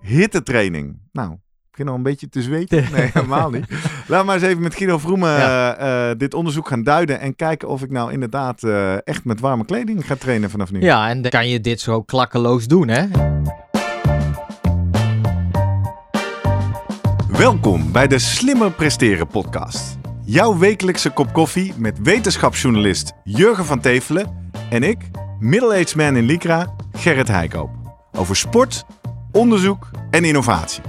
hittetraining. Nou, ik begin al een beetje te zweten. Nee, helemaal niet. Laat maar eens even met Guido Vroemen Ja. eh, eh, dit onderzoek gaan duiden en kijken of ik nou inderdaad eh, echt met warme kleding ga trainen vanaf nu. Ja, en dan kan je dit zo klakkeloos doen, hè? Welkom bij de Slimmer Presteren podcast. Jouw wekelijkse kop koffie met wetenschapsjournalist Jurgen van Tevelen en ik, middle-aged man in Lycra, Gerrit Heikoop. Over sport, onderzoek en innovatie.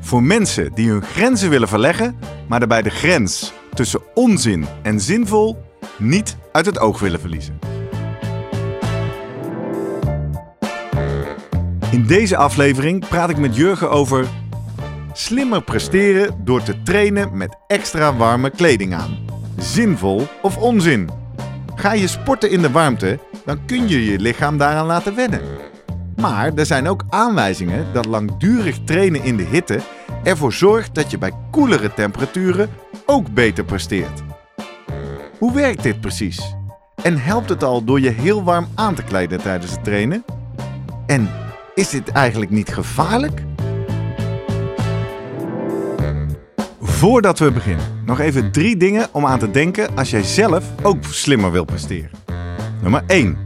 Voor mensen die hun grenzen willen verleggen, maar daarbij de grens tussen onzin en zinvol niet uit het oog willen verliezen. In deze aflevering praat ik met Jurgen over Slimmer presteren door te trainen met extra warme kleding aan. Zinvol of onzin? Ga je sporten in de warmte, dan kun je je lichaam daaraan laten wennen. Maar er zijn ook aanwijzingen dat langdurig trainen in de hitte ervoor zorgt dat je bij koelere temperaturen ook beter presteert. Hoe werkt dit precies? En helpt het al door je heel warm aan te kleden tijdens het trainen? En is dit eigenlijk niet gevaarlijk? Voordat we beginnen, nog even drie dingen om aan te denken als jij zelf ook slimmer wil presteren. Nummer 1.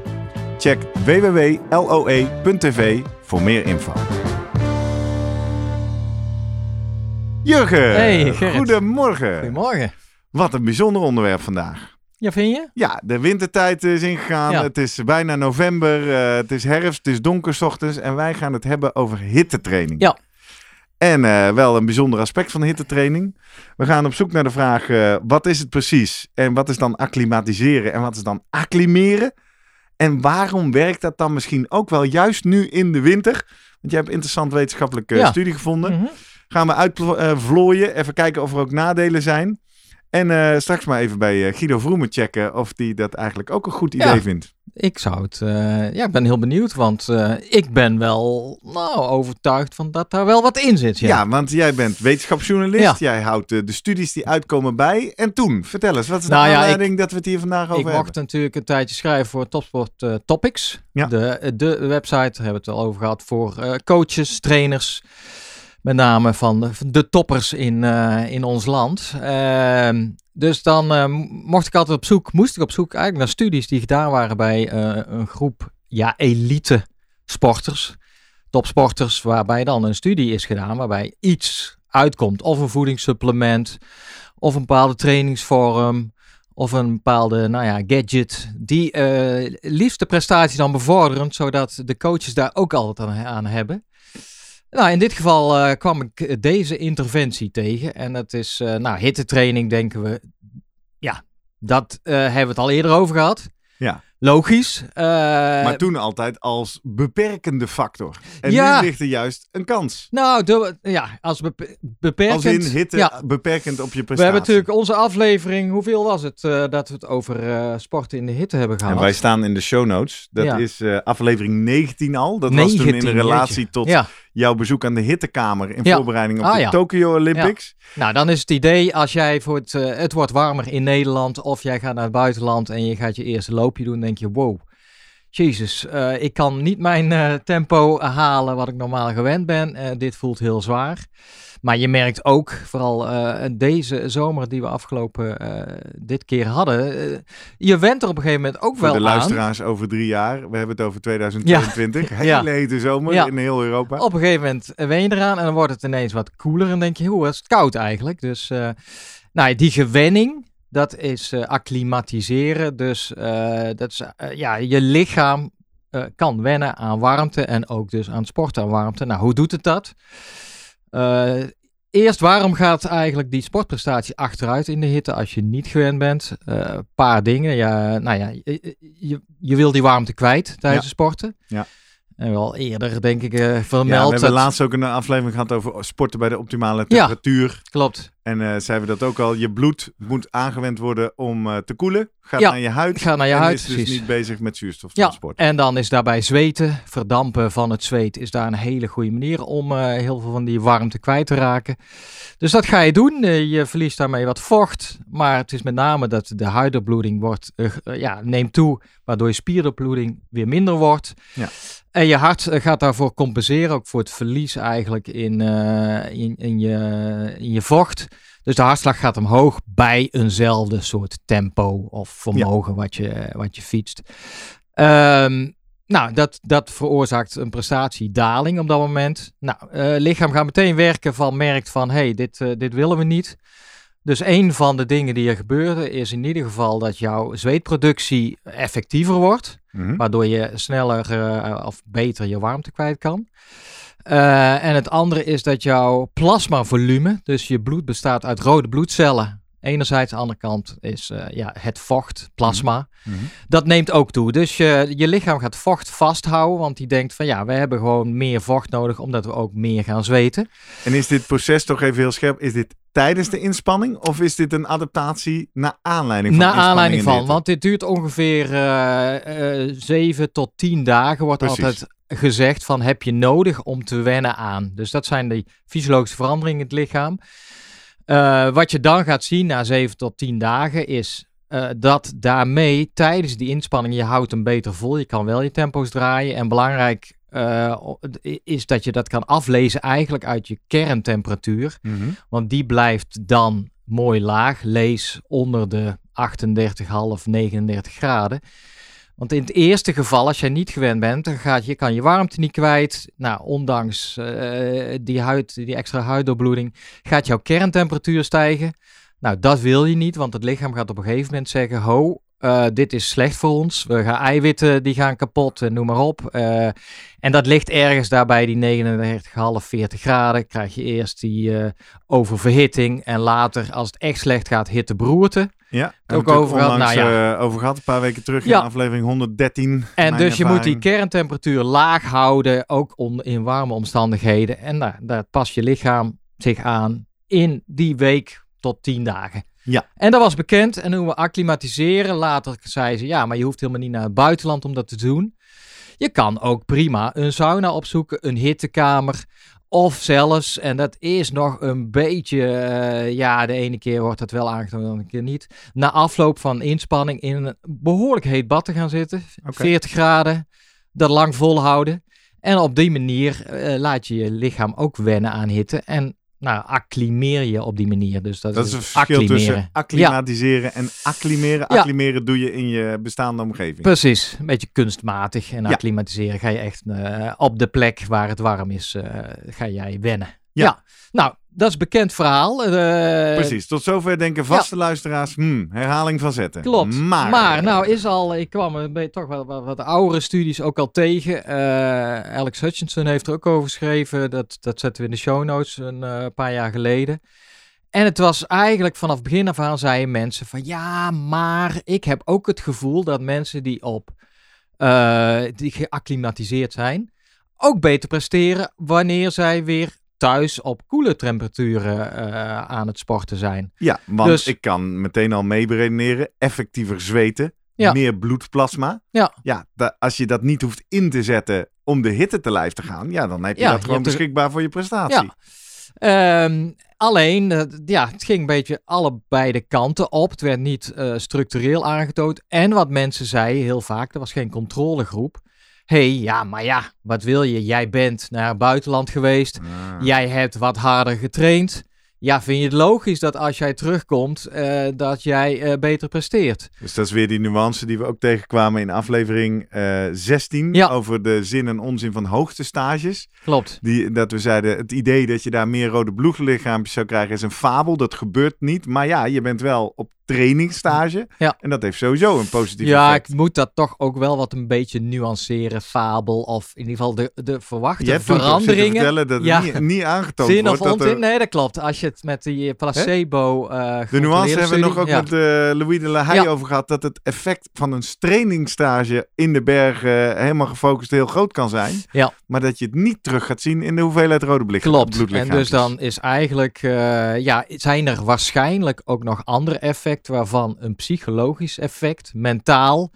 Check www.loe.tv voor meer info. Jurgen, Hey, Gerrit. goedemorgen. Goedemorgen. Wat een bijzonder onderwerp vandaag. Ja, vind je? Ja, de wintertijd is ingegaan. Ja. Het is bijna november. eh, het is herfst. Het is donker 's ochtends. En wij gaan het hebben over hittetraining. Ja. En eh, wel een bijzonder aspect van hittetraining. We gaan op zoek naar de vraag: eh, wat is het precies? En wat is dan acclimatiseren? En wat is dan acclimeren? En waarom werkt dat dan misschien ook wel juist nu in de winter? Want jij hebt een interessant wetenschappelijke Ja. studie gevonden. Mhm. Gaan we uitvlooien. Even kijken of er ook nadelen zijn. En eh, straks maar even bij eh, Guido Vroemen checken of die dat eigenlijk ook een goed idee Ja. vindt. Ik zou het... eh, ja, ik ben heel benieuwd, want eh, ik ben wel nou, overtuigd van dat daar wel wat in zit. Ja. Ja, want jij bent wetenschapsjournalist. Ja. Jij houdt de studies die uitkomen bij. En toen, vertel eens, wat is de Nou ja, aanleiding dat we het hier vandaag over ik hebben? mocht natuurlijk een tijdje schrijven voor Topsport eh, Topics. Ja. De, de website, daar hebben we het al over gehad, voor coaches, trainers. Met name van de, toppers in, eh, in ons land. Ehm, dus dan eh, mocht ik altijd op zoek, moest ik op zoek eigenlijk naar studies die gedaan waren bij eh, een groep ja, elite sporters, topsporters, waarbij dan een studie is gedaan waarbij iets uitkomt. Of een voedingssupplement, of een bepaalde trainingsvorm, of een bepaalde nou ja, gadget, die eh liefst de prestatie dan bevorderen, zodat de coaches daar ook altijd aan, aan hebben. Nou, in dit geval eh, kwam ik deze interventie tegen. En dat is, eh nou, hittetraining denken we. Ja, dat eh, hebben we het al eerder over gehad. Ja. Logisch. Maar toen altijd als beperkende factor. En Ja. nu ligt er juist een kans. nou, de, ja, als bepe- beperkend. Als in hitte Ja, beperkend op je prestatie. we hebben natuurlijk onze aflevering, hoeveel was het, dat we het over sporten in de hitte hebben gehad. En wij staan in de show notes. Dat Ja. is aflevering 19 al. Dat was toen in 19, relatie jeetje. tot Ja, jouw bezoek aan de hittekamer in Ja. voorbereiding op Ah, de ja. Tokyo Olympics. nou dan is het idee als jij voor het, eh, het wordt warmer in Nederland of jij gaat naar het buitenland en je gaat je eerste loopje doen, denk je wow, jezus, eh, ik kan niet mijn eh, tempo halen wat ik normaal gewend ben. Dit voelt heel zwaar. Maar je merkt ook, vooral eh, deze zomer die we afgelopen eh, dit keer hadden, eh, je went er op een gegeven moment ook Voor wel de aan. luisteraars over drie jaar. We hebben het over 2022. Hele Ja. hete zomer Ja. in heel Europa. Op een gegeven moment wen je eraan en dan wordt het ineens wat koeler. En denk je, hoe is het koud eigenlijk? Dus nou, die gewenning, dat is acclimatiseren. Dus dat is, ja, je lichaam kan wennen aan warmte en ook dus aan sporten aan warmte. Nou, hoe doet het dat? Eh, eerst, waarom gaat eigenlijk die sportprestatie achteruit in de hitte als je niet gewend bent? Een paar dingen. Ja, nou ja, je, je, je wil die warmte kwijt tijdens Ja. sporten. Ja. En wel eerder, denk ik, uh, Ja, vermeld. we hebben dat- laatst ook een aflevering gehad over sporten bij de optimale temperatuur. Klopt. En eh zeiden we dat ook al. Je bloed moet aangewend worden om eh, te koelen. Gaat Ja, naar je huid. Ga naar je en huid, is dus precies. niet bezig met Ja, zuurstoftransport. en dan is daarbij zweten, verdampen van het zweet, is daar een hele goede manier om eh, heel veel van die warmte kwijt te raken. Dus dat ga je doen. Je verliest daarmee wat vocht, maar het is met name dat de huidopbloeding wordt, ja, neemt toe, waardoor je spieropbloeding weer minder wordt. Ja. En je hart gaat daarvoor compenseren, ook voor het verlies eigenlijk in, in, in, je, in je vocht. Dus de hartslag gaat omhoog bij eenzelfde soort tempo of vermogen wat, je, wat je fietst. Ehm, nou, dat, dat veroorzaakt een prestatiedaling op dat moment. Nou, eh lichaam gaat meteen werken van, merkt van, hé, hey, dit, eh, dit willen we niet. Dus een van de dingen die er gebeuren is in ieder geval dat jouw zweetproductie effectiever wordt. Mhm. Waardoor je sneller eh, of beter je warmte kwijt kan. Eh, en het andere is dat jouw plasmavolume, dus je bloed bestaat uit rode bloedcellen. Enerzijds, aan de andere kant is eh, ja, het vocht, plasma. Mhm. Dat neemt ook toe. Dus je, je lichaam gaat vocht vasthouden, want die denkt van ja, we hebben gewoon meer vocht nodig, omdat we ook meer gaan zweten. En is dit proces toch even heel scherp? Is dit tijdens de inspanning of is dit een adaptatie naar aanleiding van Naar inspanning aanleiding van, want dit duurt ongeveer eh, eh, 7 tot 10 dagen, wordt Precies. altijd gezegd van heb je nodig om te wennen aan. Dus dat zijn de fysiologische veranderingen in het lichaam. Eh, wat je dan gaat zien na 7 tot 10 dagen is eh, dat daarmee tijdens die inspanning je houdt hem beter vol. Je kan wel je tempo's draaien. En belangrijk eh, is dat je dat kan aflezen eigenlijk uit je kerntemperatuur. Mhm. Want die blijft dan mooi laag. Lees onder de 38,5, 39 graden. Want in het eerste geval, als jij niet gewend bent, dan gaat je, kan je warmte niet kwijt. Nou, ondanks eh, die, huid, die extra huidopbloeding, gaat jouw kerntemperatuur stijgen. Nou, dat wil je niet, want het lichaam gaat op een gegeven moment zeggen: Ho, eh, dit is slecht voor ons. We gaan eiwitten, die gaan kapot, en noem maar op. Eh, en dat ligt ergens daarbij die 39,5, 40 graden. Krijg je eerst die eh, oververhitting en later, als het echt slecht gaat, hittebroerte. Ja, Ook hebben we het over gehad. onlangs, Nou ja. eh, over gehad, een paar weken terug Ja. in aflevering 113. En dus je moet die kerntemperatuur laag houden, ook on- in warme omstandigheden. En nou, daar past je lichaam zich aan in die week tot 10 dagen. Ja. En dat was bekend. En toen we acclimatiseren, later zei ze, ja, maar je hoeft helemaal niet naar het buitenland om dat te doen. Je kan ook prima een sauna opzoeken, een hittekamer. Of zelfs, en dat is nog een beetje, eh, ja, de ene keer wordt dat wel aangenomen, de andere keer niet. Na afloop van inspanning in een behoorlijk heet bad te gaan zitten. Oké. 40 graden, dat lang volhouden. En op die manier eh, laat je je lichaam ook wennen aan hitte. En nou, acclimeer je op die manier. Dus dat, Dat is een verschil tussen acclimatiseren en acclimeren. Ja. Acclimeren doe je in je bestaande omgeving. Precies, een beetje kunstmatig. En Ja. acclimatiseren ga je echt eh, op de plek waar het warm is, eh, ga jij wennen. Ja. Nou, dat is een bekend verhaal. Eh, Precies, tot zover denken vaste luisteraars, hmm, herhaling van zetten. Klopt. Maar, Maar, nou is al, ik kwam toch wel wat, wat oudere studies ook al tegen. Eh, Alex Hutchinson heeft er ook over geschreven. Dat, dat zetten we in de show notes een eh, paar jaar geleden. En het was eigenlijk vanaf begin af aan zeiden mensen van ja, maar ik heb ook het gevoel dat mensen die op die geacclimatiseerd zijn, ook beter presteren wanneer zij weer thuis op koele temperaturen eh, aan het sporten zijn. Ja, want Dus- ik kan meteen al mee beredeneren. Effectiever zweten, Ja. meer bloedplasma. Ja. Ja, da- als je dat niet hoeft in te zetten om de hitte te lijf te gaan, ja, dan heb je Ja, dat je gewoon er- beschikbaar voor je prestatie. Ja. Ehm, alleen, eh, ja, het ging een beetje allebei de kanten op. Het werd niet eh, structureel aangetoond. En wat mensen zeiden heel vaak, er was geen controlegroep. Hey, ja, maar ja, wat wil je? Jij bent naar het buitenland geweest. Ah. Jij hebt wat harder getraind. Ja, vind je het logisch dat als jij terugkomt, eh, dat jij eh, beter presteert? Dus dat is weer die nuance die we ook tegenkwamen in aflevering eh 16 Ja. over de zin en onzin van hoogtestages. Klopt. Die, dat we zeiden, het idee dat je daar meer rode bloedlichaampjes zou krijgen is een fabel. Dat gebeurt niet. Maar ja, je bent wel op trainingsstage. Ja. En dat heeft sowieso een positief Ja, effect. ik moet dat toch ook wel wat een beetje nuanceren, fabel. Of in ieder geval de, de verwachte Je hebt veranderingen. vertellen dat Ja. niet, niet aangetoond Zin wordt. of dat er-? Nee, dat klopt. Als je het met die placebo. eh De nuance hebben we nog ook ja. met eh, Louis de La Haye Ja. over gehad. Dat het effect van een trainingsstage in de bergen helemaal gefocust heel groot kan zijn. Ja. Maar dat je het niet terug gaat zien in de hoeveelheid rode blik- Klopt. En dus dan is eigenlijk, eh, ja, zijn er waarschijnlijk ook nog andere effecten, waarvan een psychologisch effect, mentaal,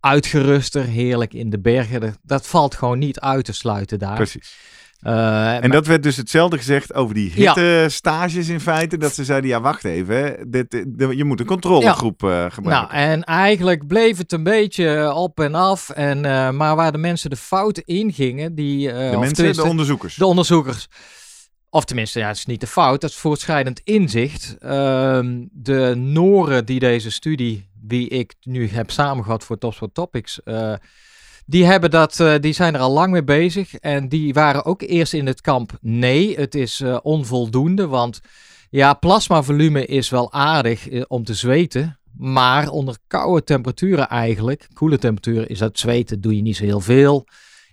uitgeruster, heerlijk in de bergen. Dat, valt gewoon niet uit te sluiten daar. Precies. Eh, En dat werd dus hetzelfde gezegd over die Ja. hitte-stages in feite. Dat ze zeiden, ja wacht even, dit, je moet een controlegroep eh, Nou, gebruiken. en eigenlijk bleef het een beetje op en af. En, eh, maar waar de mensen de fouten ingingen, die... eh, de mensen, de onderzoekers. de onderzoekers. Of tenminste, ja, het is niet de fout, dat is voortschrijdend inzicht. Ehm, de Noren die deze studie, die ik nu heb samengevat voor Topsport Topics, eh, die, hebben dat, eh, die zijn er al lang mee bezig. En die waren ook eerst in het kamp, nee, het is eh, onvoldoende. Want ja, plasmavolume is wel aardig om te zweten. Maar onder koude temperaturen eigenlijk, koele temperaturen, is dat zweten, doe je niet zo heel veel.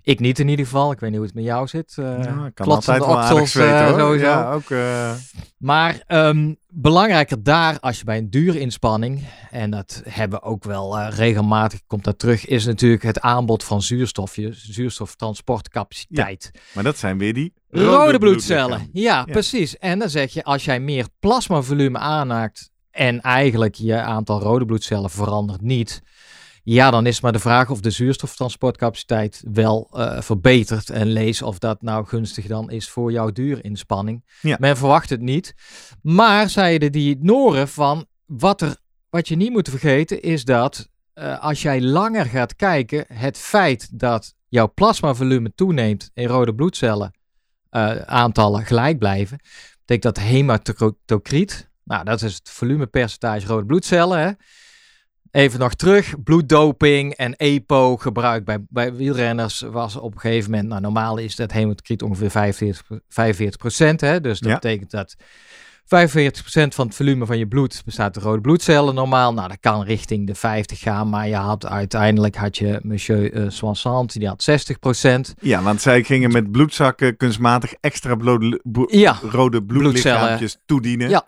Ik niet in ieder geval. Ik weet niet hoe het met jou zit. eh ja, kan altijd oksels, zweten eh, sowieso. Ja, ook, eh, Maar ehm, belangrijker daar, als je bij een dure inspanning, en dat hebben we ook wel regelmatig, komt dat terug, is natuurlijk het aanbod van zuurstof, je zuurstoftransportcapaciteit. maar dat zijn weer die Rode, bloedcellen. Ja, Ja. precies. En dan zeg je, als jij meer plasmavolume aanmaakt en eigenlijk je aantal rode bloedcellen verandert niet, ja, dan is maar de vraag of de zuurstoftransportcapaciteit wel eh, verbetert. En lees of dat nou gunstig dan is voor jouw duurinspanning. Ja. Men verwacht het niet. Maar zeiden die Noren van, wat, er, wat je niet moet vergeten is dat eh, als jij langer gaat kijken, het feit dat jouw plasmavolume toeneemt in rode bloedcellen, eh, aantallen gelijk blijven, betekent dat hematocriet, nou dat is het volumepercentage rode bloedcellen, hè, Even nog terug, bloeddoping en EPO gebruik bij, bij wielrenners was op een gegeven moment, nou normaal is dat hematocriet ongeveer 45, 45 hè, dus dat Ja. betekent dat 45% van het volume van je bloed bestaat uit rode bloedcellen normaal. Nou, dat kan richting de 50 gaan, maar je had uiteindelijk had je Monsieur uh, Soissant, die had 60%. Ja, want zij gingen met bloedzakken kunstmatig extra bloed- bo- Ja, rode bloedlichaampjes toedienen. Ja.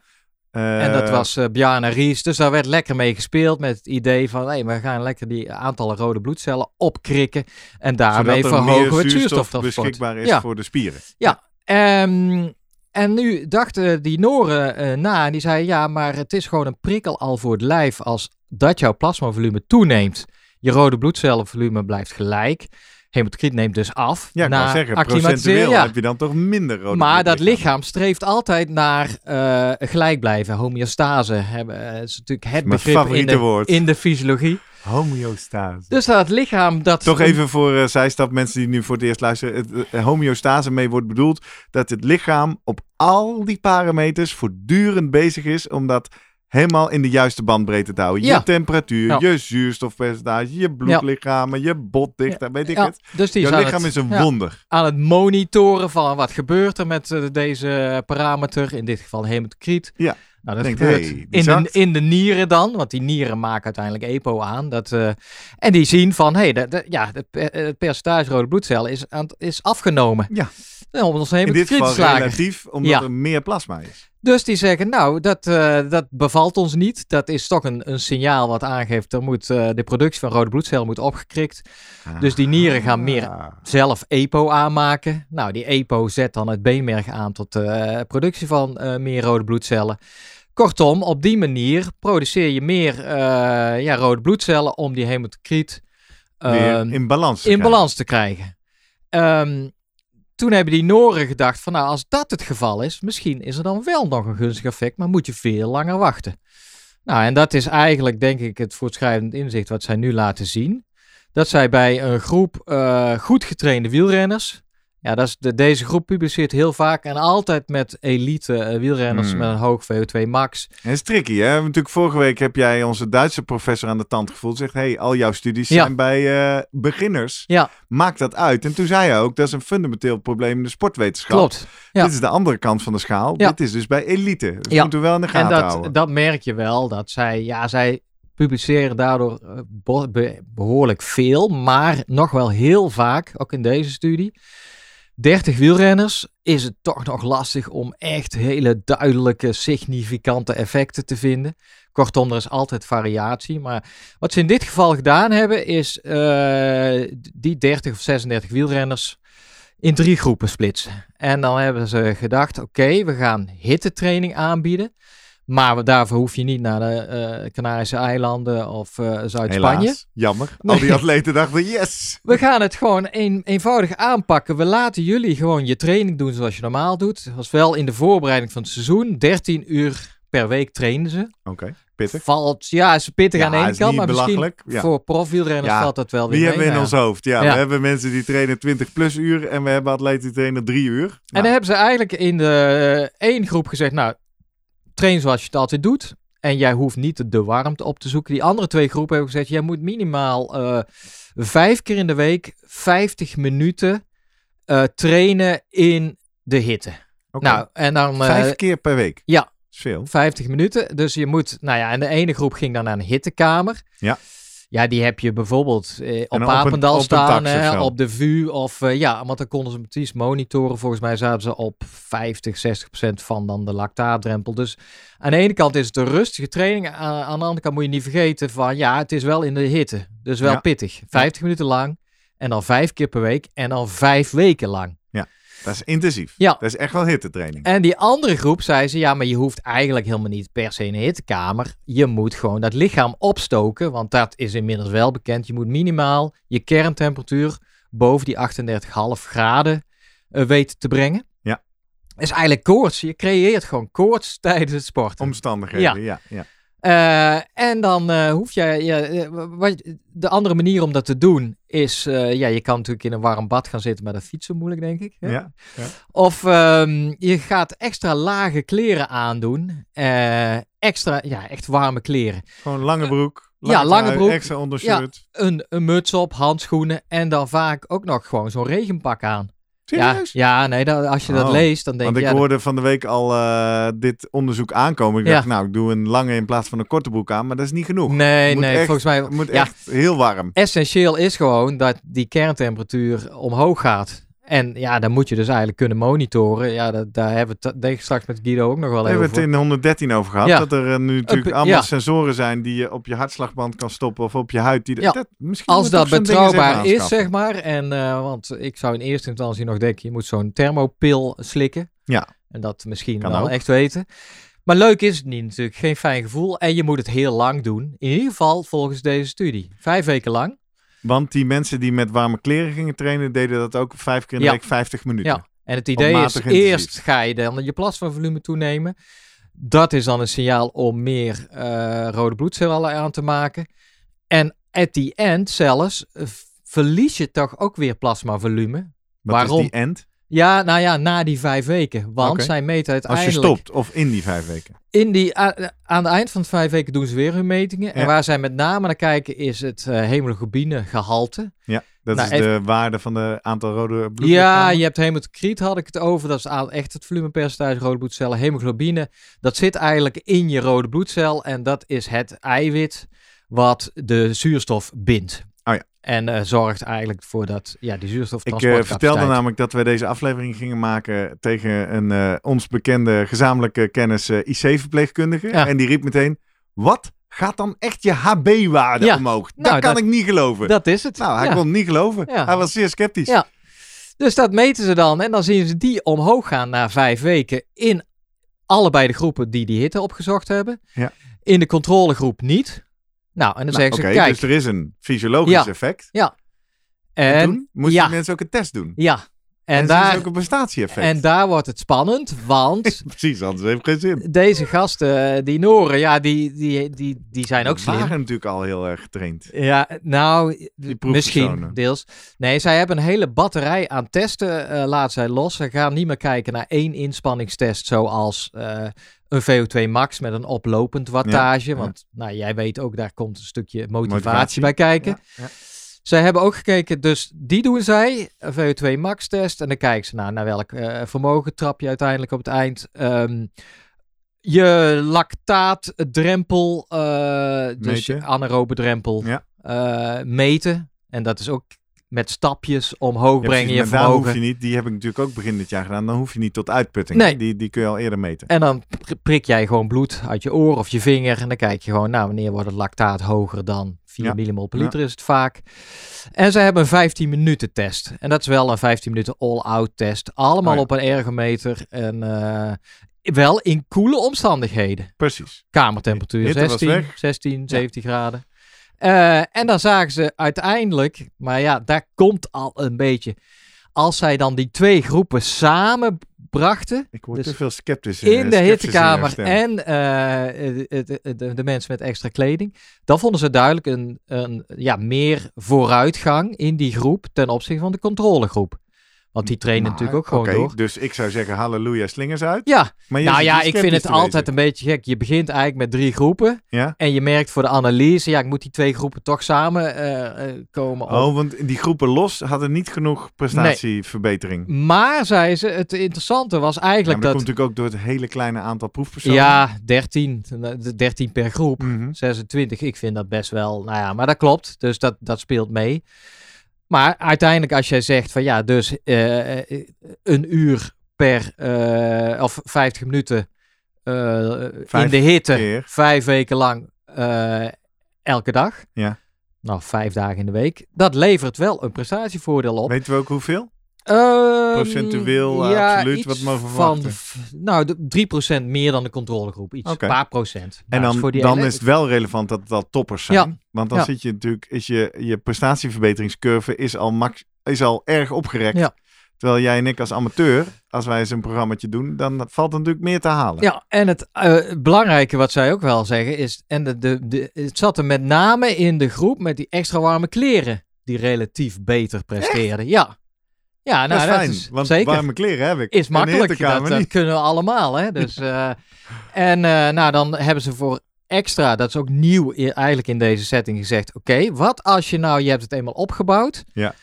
Eh, En dat was uh, Bjarne Ries. Dus daar werd lekker mee gespeeld met het idee van... Hey, we gaan lekker die aantallen rode bloedcellen opkrikken. En daarmee er verhogen we het zuurstof beschikbaar is Ja. voor de spieren. Ehm, en nu dachten die Noren eh, na en die zeiden... Ja, maar het is gewoon een prikkel al voor het lijf... als dat jouw plasmavolume toeneemt. Je rode bloedcellenvolume blijft gelijk. Hematocriet neemt dus af. Ja, ik zeggen, procentueel ja. heb je dan toch minder rode Maar dat lichaam streeft altijd naar eh, gelijk blijven. Homeostase hebben, eh, is natuurlijk het Mijn begrip in de, woord. in de fysiologie. Homeostase. Dus dat lichaam dat... Toch even voor eh, zijstap, mensen die nu voor het eerst luisteren. Het, homeostase mee wordt bedoeld dat het lichaam op al die parameters voortdurend bezig is om dat helemaal in de juiste bandbreedte te houden. Ja. Je temperatuur, Ja. je zuurstofpercentage, je bloedlichamen, je botdichtheid, weet ik ja, het. dus die aan lichaam het, is een wonder. aan het monitoren van wat gebeurt er met eh, deze parameter. In dit geval hematocriet. Ja. Nou, dat gebeurt hey, in, de, in de nieren dan, want die nieren maken uiteindelijk EPO aan. Dat, eh, en die zien van, hé, hey, ja, het per- het percentage rode bloedcellen is, aan, is afgenomen. Ja. Ons In dit geval relatief, omdat Ja. er meer plasma is. Dus die zeggen, nou, dat, eh, dat bevalt ons niet. Dat is toch een, een signaal wat aangeeft, er moet, eh, de productie van rode bloedcellen moet opgekrikt. Dus die nieren gaan meer Ah. zelf EPO aanmaken. Nou, die EPO zet dan het beenmerg aan tot de productie van meer rode bloedcellen. Kortom, op die manier produceer je meer ja, rode bloedcellen om die hematocriet ehm, in balans te in krijgen. balans te krijgen. Ehm, toen hebben die Noren gedacht van nou, als dat het geval is, misschien is er dan wel nog een gunstig effect, maar moet je veel langer wachten. Nou, en dat is eigenlijk denk ik het voortschrijdend inzicht wat zij nu laten zien. Dat zij bij een groep eh, goed getrainde wielrenners, Ja, dat is de, deze groep publiceert heel vaak en altijd met elite eh, wielrenners Hmm. met een hoog VO2 max. Het is tricky, hè? Natuurlijk, vorige week heb jij onze Duitse professor aan de tand gevoeld. Zegt, hey, al jouw studies Ja. zijn bij eh, beginners. Ja. Maak dat uit. En toen zei hij ook, dat is een fundamenteel probleem in de sportwetenschap. Klopt. ja. Dit is de andere kant van de schaal. Dit is dus bij elite. Dus Ja. moeten we wel in de En gaten dat, houden. dat merk je wel, dat zij, ja, zij publiceren daardoor eh, behoorlijk veel, maar nog wel heel vaak, ook in deze studie, 30 wielrenners is het toch nog lastig om echt hele duidelijke, significante effecten te vinden. Kortom, er is altijd variatie. Maar wat ze in dit geval gedaan hebben, is eh, die 30 of 36 wielrenners in drie groepen splitsen. En dan hebben ze gedacht, oké, we gaan hittetraining aanbieden. Maar daarvoor hoef je niet naar de eh, Canarische eilanden of eh, Zuid-Spanje. Jammer. Al die atleten dachten, yes! We gaan het gewoon een, eenvoudig aanpakken. We laten jullie gewoon je training doen zoals je normaal doet. Dat was wel in de voorbereiding van het seizoen. 13 uur per week trainen ze. Oké, pittig. Valt, ja, is pittig Ja, aan is kant, maar misschien. Ja. voor profwielrenners Ja, valt dat wel weer Wie mee. hebben we in Nou ons hoofd? Ja, we hebben mensen die trainen 20 plus uur en we hebben atleten die trainen 3 uur. En Nou, dan hebben ze eigenlijk in de eh, één groep gezegd, nou, train zoals je het altijd doet. En jij hoeft niet de warmte op te zoeken. Die andere twee groepen hebben gezegd, jij moet minimaal eh, vijf keer in de week 50 minuten eh, trainen in de hitte. Nou, en dan eh, Vijf keer per week. ja. Veel. 50 minuten. Dus je moet, nou ja, en de ene groep ging dan naar een hittekamer. Ja. Ja, die heb je bijvoorbeeld eh, op dan op een- Apendal op een staan, hè, op de VU of eh, ja, want dan konden ze precies monitoren. Volgens mij zaten ze op 50, 60 procent van dan de lactaatdrempel. Dus aan de ene kant is het een rustige training, aan, aan de andere kant moet je niet vergeten van ja, het is wel in de hitte, dus wel Ja. pittig. 50 minuten lang en dan vijf keer per week en dan vijf weken lang. Dat is intensief. Ja. Dat is echt wel hittetraining. En die andere groep zei ze, ja, maar je hoeft eigenlijk helemaal niet per se in een hittekamer. Je moet gewoon dat lichaam opstoken, want dat is inmiddels wel bekend. Je moet minimaal je kerntemperatuur boven die 38,5 graden eh, weten te brengen. Ja. is eigenlijk koorts. Je creëert gewoon koorts tijdens het sporten. Omstandigheden, ja. ja, Eh, en dan eh, hoef je, ja, eh, wat, de andere manier om dat te doen is, ja, je kan natuurlijk in een warm bad gaan zitten, maar dat fietsen moeilijk, denk ik. hè? Ja. Of ehm, je gaat extra lage kleren aandoen. extra, ja, echt warme kleren. Gewoon lange broek. Eh, ja, lange broek. Extra ondershirt. Een, een muts op, handschoenen en dan vaak ook nog gewoon zo'n regenpak aan. Serieus? Ja, ja nee, dat, als je dat Oh, leest, dan denk Want je... ik ja, hoorde van de week al eh, dit onderzoek aankomen. Ik Ja. dacht, nou, ik doe een lange in plaats van een korte broek aan. Maar dat is niet genoeg. nee, moet nee, echt- volgens mij... Moet echt heel warm. Essentieel is gewoon dat die kerntemperatuur omhoog gaat. En ja, dan moet je dus eigenlijk kunnen monitoren. Ja, dat, daar hebben we het denk ik straks met Guido ook nog wel We even hebben het over. in 113 over gehad. Ja. Dat er eh, nu natuurlijk allemaal ja. sensoren zijn die je op je hartslagband kan stoppen of op je huid. Die, Ja. dat, misschien Als we dat betrouwbaar is, zeg maar. En, eh, want ik zou in eerste instantie nog denken, je moet zo'n thermopil slikken. Ja. En dat misschien Kan wel ook. echt weten. Maar leuk is het niet natuurlijk. Geen fijn gevoel. En je moet het heel lang doen. In ieder geval volgens deze studie. Vijf weken lang. Want die mensen die met warme kleren gingen trainen, deden dat ook vijf keer in de Ja. week 50 minuten. Ja. En het idee is, intensief. eerst ga je dan je plasmavolume toenemen. Dat is dan een signaal om meer eh, rode bloedcellen aan te maken. En at the end zelfs eh, verlies je toch ook weer plasmavolume. Wat Waarom? is die end? Ja, nou ja, na die vijf weken. Want Oké. zij meten Als je uiteindelijk... stopt of in die vijf weken. In die, aan het eind van de vijf weken doen ze weer hun metingen. En waar zij met name naar kijken is het eh hemoglobinegehalte. Ja, dat Nou, is de waarde van de aantal rode bloedlichamen. Ja, je hebt hemocriet, had ik het over. Dat is echt het volumepercentage rode bloedcellen. Hemoglobine, dat zit eigenlijk in je rode bloedcel. En dat is het eiwit wat de zuurstof bindt. Oh ja. En eh, zorgt eigenlijk voor dat, ja, die Ik zuurstoftransport. eh, vertelde namelijk dat we deze aflevering gingen maken tegen een eh, ons bekende gezamenlijke kennis IC-verpleegkundige. Ja. En die riep meteen, wat gaat dan echt je HB-waarde Ja. omhoog? Dat Nou, kan dat- ik niet geloven. Dat is het. nou, hij Ja. kon het niet geloven. Hij was zeer sceptisch. Ja. Dus dat meten ze dan. En dan zien ze die omhoog gaan na vijf weken in allebei de groepen die die hitte opgezocht hebben. Ja. In de controlegroep niet. Nou, en dan Nou, zeggen ze, kijk, dus er is een fysiologisch Ja. effect. en, En toen moesten ja. die mensen ook een test doen. ja, En, En, daar is ook een prestatie-effect. en daar wordt het spannend, want Precies, anders heeft het geen zin. deze gasten, eh, die Noren, ja, die, die, die, die zijn ook Die slim. waren natuurlijk al heel erg getraind. Ja, nou, Die misschien deels. Nee, zij hebben een hele batterij aan testen, eh laat zij los. Ze gaan niet meer kijken naar één inspanningstest zoals eh, een VO2 max met een oplopend wattage. ja. Want nou, jij weet ook, daar komt een stukje motivatie, Motivatie. bij kijken. Ja, ja. Zij hebben ook gekeken, dus die doen zij, een VO2 max test. En dan kijken ze naar, naar welk eh, vermogen trap je uiteindelijk op het eind. Ehm, je lactaatdrempel, eh dus je anaerobe drempel, Ja. eh, meten. En dat is ook met stapjes omhoog Ja, brengen je vermogen. hoef je niet, die heb ik natuurlijk ook begin dit jaar gedaan. Dan hoef je niet tot uitputting. Nee. Die, die kun je al eerder meten. En dan pr- prik jij gewoon bloed uit je oor of je vinger. En dan kijk je gewoon, nou, wanneer wordt het lactaat hoger dan 4 Ja. millimol per Ja. liter is het vaak. En ze hebben een 15 minuten test. En dat is wel een 15 minuten all-out test. Allemaal Oh op een ergometer. En eh, wel in koele omstandigheden. Precies. Kamertemperatuur Hitte was 16, weg. 16, 17 graden. Eh, en dan zagen ze uiteindelijk, maar ja, daar komt al een beetje. Als zij dan die twee groepen samen brachten, Ik word Dus te veel sceptisch in de sceptisch hittekamer en eh, de, de, de, de mensen met extra kleding, dan vonden ze duidelijk een, een ja, meer vooruitgang in die groep ten opzichte van de controlegroep. Want die trainen natuurlijk ook gewoon door. Dus ik zou zeggen, halleluja, slingers uit. Ja, Maar je nou ja, dus ik vind het altijd wezen. een beetje gek. Je begint eigenlijk met drie groepen. Ja? En je merkt voor de analyse, ja, ik moet die twee groepen toch samen eh, eh, komen. op- Oh, want die groepen los hadden niet genoeg prestatieverbetering. Maar, zei ze, het interessante was Ja, eigenlijk maar dat dat... komt natuurlijk ook door het hele kleine aantal proefpersonen. Ja, 13, de 13 per groep. Mhm. 26, ik vind dat best wel, nou ja, maar dat klopt. Dus dat, dat speelt mee. Maar uiteindelijk als jij zegt van ja, dus eh, eh, een uur per, eh, of 50 minuten in de hitte, keer. vijf weken lang, elke dag. Ja. Nou, vijf dagen in de week. Dat levert wel een prestatievoordeel op. Weten we ook hoeveel? Ehm, Procentueel, eh, absoluut, wat mogen van, verwachten? f- Nou, de 3% meer dan de controlegroep. Iets, een paar procent. En dan, voor die dan is het wel relevant dat het al toppers zijn. Ja. Want dan Ja. zit je natuurlijk, is je, je prestatieverbeteringscurve is al, max, is al erg opgerekt. Ja. Terwijl jij en ik als amateur, als wij eens een programmaatje doen, dan valt er natuurlijk meer te halen. Ja, en het eh, belangrijke wat zij ook wel zeggen is, en de, de, de, het zat er met name in de groep met die extra warme kleren, die relatief beter presteerden. Ja. Ja, nou, dat is fijn, is want zeker. warme kleren heb ik. is makkelijk. Dat, dat kunnen we allemaal. Hè? Dus, eh, en eh, nou, dan hebben ze voor extra, dat is ook nieuw eigenlijk in deze setting gezegd. Oké, wat als je nou, je hebt het eenmaal opgebouwd. Ja.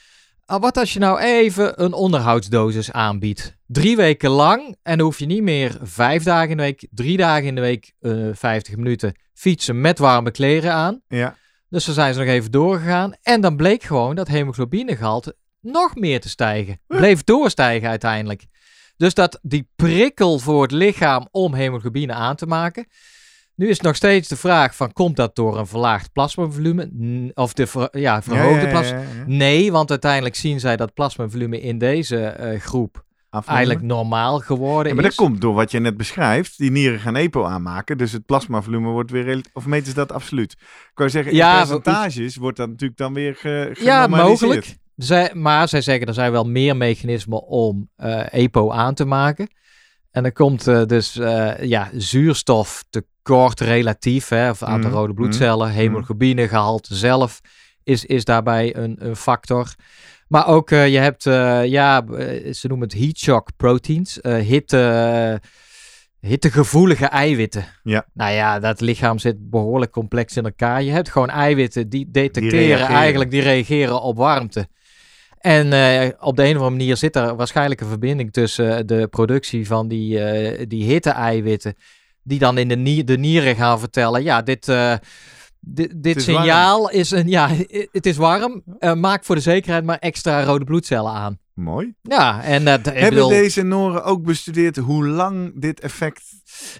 Ah, wat als je nou even een onderhoudsdosis aanbiedt? Drie weken lang en dan hoef je niet meer vijf dagen in de week, drie dagen in de week, eh 50 minuten fietsen met warme kleren aan. Ja, Dus dan zijn ze nog even doorgegaan. En dan bleek gewoon dat hemoglobinegehalte nog meer te stijgen. Bleef doorstijgen uiteindelijk. Dus dat die prikkel voor het lichaam om hemoglobine aan te maken. Nu is nog steeds de vraag van, komt dat door een verlaagd plasmavolume? Of de ver- ja, verhoogde ja, plasma... ja, ja. Nee, want uiteindelijk zien zij dat plasmavolume in deze eh, groep Afnemen. eigenlijk normaal geworden Ja, maar is. dat komt door wat je net beschrijft. Die nieren gaan EPO aanmaken. Dus het plasmavolume wordt weer... Of meten ze dat absoluut? Ik kan zeggen, in Ja, percentages wordt dat natuurlijk dan weer ge Ja, mogelijk. Zij, maar zij zeggen er zijn wel meer mechanismen om eh, EPO aan te maken. En dan komt eh, dus eh, ja, zuurstoftekort relatief, hè, of aantal Mhm, rode bloedcellen, hemoglobinegehalte zelf is, is daarbij een, een factor. Maar ook, je hebt, ja, ze noemen het heat shock proteins, hitte, hittegevoelige eiwitten. Ja. Nou ja, dat lichaam zit behoorlijk complex in elkaar. Je hebt gewoon eiwitten die detecteren eigenlijk, die reageren op warmte. En eh, op de een of andere manier zit er waarschijnlijk een verbinding tussen de productie van die, eh, die hitte-eiwitten, die dan in de, nier, de nieren gaan vertellen, ja, dit, eh, dit, dit is signaal is een, ja, het is warm, Eh, maak voor de zekerheid maar extra rode bloedcellen aan. Mooi. Ja, en dat Hebben bedoel, deze Noren ook bestudeerd hoe lang dit effect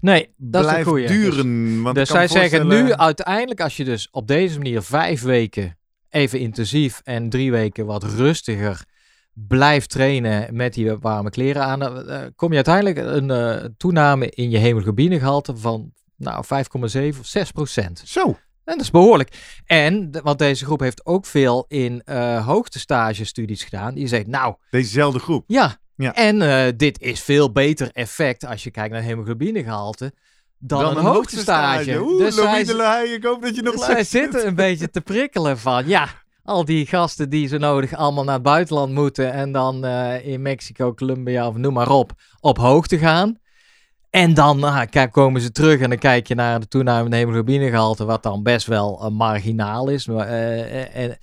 nee, dat is blijft. Dus- duren? Want Dus ik kan zij zeggen nu uiteindelijk, als je dus op deze manier vijf weken even intensief en drie weken wat rustiger blijft trainen met die warme kleren aan, dan, eh, kom je uiteindelijk een eh, toename in je hemoglobinegehalte van nou, 5,7 of 6 procent. Zo, En dat is behoorlijk. En, want deze groep heeft ook veel in eh hoogtestagestudies gedaan. Die zegt, nou, Dezezelfde groep. ja. Ja. En dit is veel beter effect als je kijkt naar hemoglobinegehalte dan, een hoogtestage. Oeh, Dus zij, ik hoop dat je nog luistert. zitten een beetje te prikkelen van, ja, al die gasten die zo nodig allemaal naar het buitenland moeten en dan eh, in Mexico, Colombia of noem maar op, op hoogte gaan. En dan ah, kijk, komen ze terug en dan kijk je naar de toenemende hemoglobinegehalte, wat dan best wel eh, marginaal is. Maar, eh, eh, en,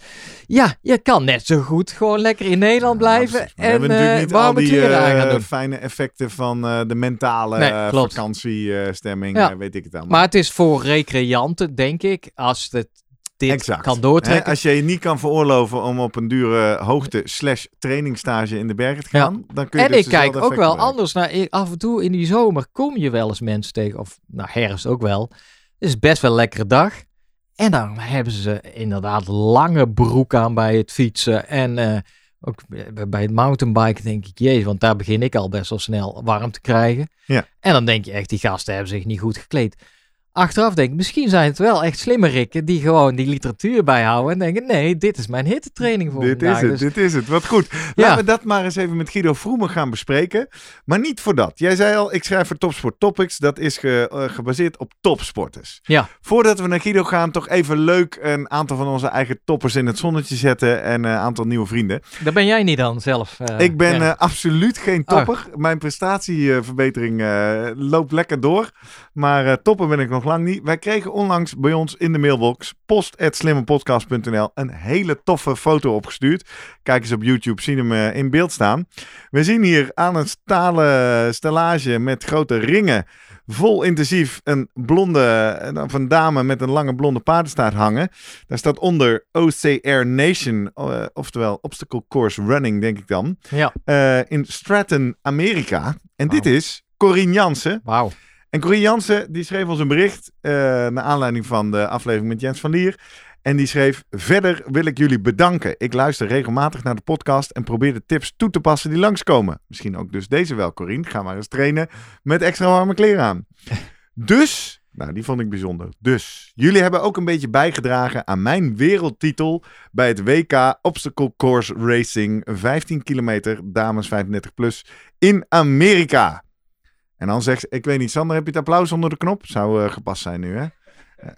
ja, je kan net zo goed gewoon lekker in Nederland blijven. Maar we en hebben natuurlijk niet al die gaan doen. fijne effecten van de mentale Nee, vakantiestemming, Ja. weet ik het allemaal. Maar het is voor recreanten, denk ik, als het dit Exact. kan doortrekken. als je je niet kan veroorloven om op een dure hoogte slash trainingstage in de bergen te Ja. gaan, dan kun je En dus ik kijk ook wel anders naar. Af en toe in die zomer kom je wel eens mensen tegen. Of nou, herfst ook wel. Het is best wel een lekkere dag. En dan hebben ze inderdaad lange broek aan bij het fietsen. En eh, ook bij- bij het mountainbiken denk ik, jezus, want daar begin ik al best wel snel warm te krijgen. Ja. En dan denk je echt, die gasten hebben zich niet goed gekleed. Achteraf denk ik, misschien zijn het wel echt slimme rikken die gewoon die literatuur bijhouden. En denken, nee, dit is mijn hittetraining voor Dit is vandaag. het, Dus- dit is het. Wat goed. Ja. Laten we dat maar eens even met Guido Vroemen gaan bespreken. Maar niet voor dat. Jij zei al, ik schrijf voor Topsport Topics. Dat is ge- eh, gebaseerd op topsporters. Ja. Voordat we naar Guido gaan, toch even leuk een aantal van onze eigen toppers in het zonnetje zetten. En een aantal nieuwe vrienden. Daar ben jij niet dan zelf. eh, ik ben ja. eh, absoluut geen topper. Mijn prestatieverbetering eh, loopt lekker door. Maar eh, topper ben ik nog lang niet. Wij kregen onlangs bij ons in de mailbox post.slimmerpodcast.nl een hele toffe foto opgestuurd. Kijk eens op YouTube, zien hem eh, in beeld staan. We zien hier aan een stalen stellage met grote ringen. Vol intensief een blonde, of een dame met een lange blonde paardenstaart hangen. Daar staat onder OCR Nation, eh, oftewel Obstacle Course Running, denk ik dan. Ja, eh, in Stratton, Amerika. En dit is Corine Jansen. wauw. En Corine Jansen die schreef ons een bericht eh naar aanleiding van de aflevering met Jens van Lier. En die schreef: Verder wil ik jullie bedanken. Ik luister regelmatig naar de podcast en probeer de tips toe te passen die langskomen. Misschien ook dus deze wel, Corine. Ga maar eens trainen met extra warme kleren aan. Dus, nou die vond ik bijzonder. Dus, jullie hebben ook een beetje bijgedragen aan mijn wereldtitel bij het WK Obstacle Course Racing 15 kilometer dames 35 plus in Amerika. En dan zegt ze, ik weet niet, Sander, heb je het applaus onder de knop? Zou eh, gepast zijn nu, hè?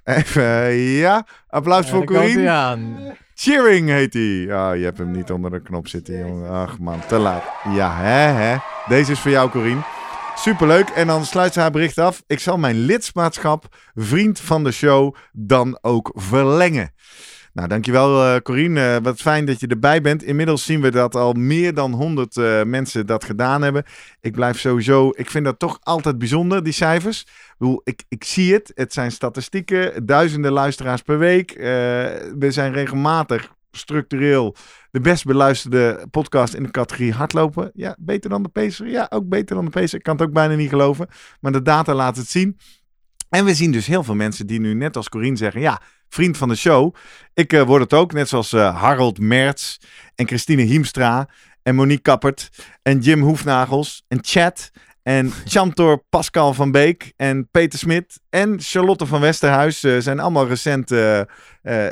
Eh, Even, eh, ja. Applaus Ja, voor Corine. aan. Cheering heet hij. Ah, je hebt hem niet onder de knop zitten, jongen. Ach man, te laat. Ja, hè, hè. Deze is voor jou, Corine. Superleuk. En dan sluit ze haar bericht af. Ik zal mijn lidmaatschap, vriend van de show, dan ook verlengen. Nou, dankjewel eh Corine. Eh, wat fijn dat je erbij bent. Inmiddels zien we dat al meer dan 100 eh, mensen dat gedaan hebben. Ik blijf sowieso, ik vind dat toch altijd bijzonder, die cijfers. Ik, ik, zie het. Het zijn statistieken. Duizenden luisteraars per week. We zijn regelmatig structureel de best beluisterde podcast in de categorie hardlopen. Ja, beter dan de Pacer. Ja, ook beter dan de Pacer. Ik kan het ook bijna niet geloven. Maar de data laat het zien. En we zien dus heel veel mensen die nu net als Corine zeggen... ja, vriend van de show. Ik eh, word het ook, net zoals eh, Harold Merts en Christine Hiemstra... en Monique Kappert en Jim Hoefnagels en Chad... En Chantor Pascal van Beek en Peter Smit en Charlotte van Westerhuis eh, zijn allemaal recent...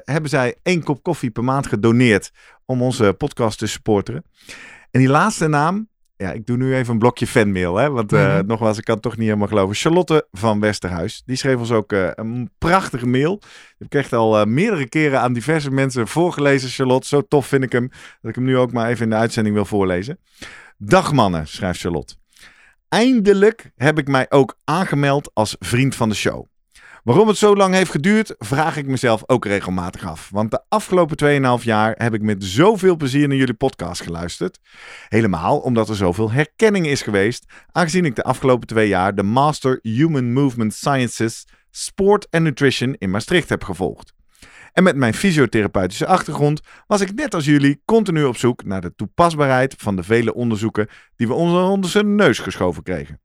hebben zij één kop koffie per maand gedoneerd om onze podcast te supporteren. En die laatste naam, ja, ik doe nu even een blokje fanmail, hè, want eh, Mhm. nogmaals, ik kan het toch niet helemaal geloven. Charlotte van Westerhuis, die schreef ons ook eh, een prachtige mail. Die heb ik echt al eh, meerdere keren aan diverse mensen voorgelezen, Charlotte. Zo tof vind ik hem, dat ik hem nu ook maar even in de uitzending wil voorlezen. Dag mannen, schrijft Charlotte. Eindelijk heb ik mij ook aangemeld als vriend van de show. Waarom het zo lang heeft geduurd, vraag ik mezelf ook regelmatig af. Want de afgelopen 2,5 jaar heb ik met zoveel plezier naar jullie podcast geluisterd. Helemaal omdat er zoveel herkenning is geweest, aangezien ik de afgelopen twee jaar de Master Human Movement Sciences Sport and Nutrition in Maastricht heb gevolgd. En met mijn fysiotherapeutische achtergrond was ik net als jullie continu op zoek naar de toepasbaarheid van de vele onderzoeken die we onder onze neus geschoven kregen.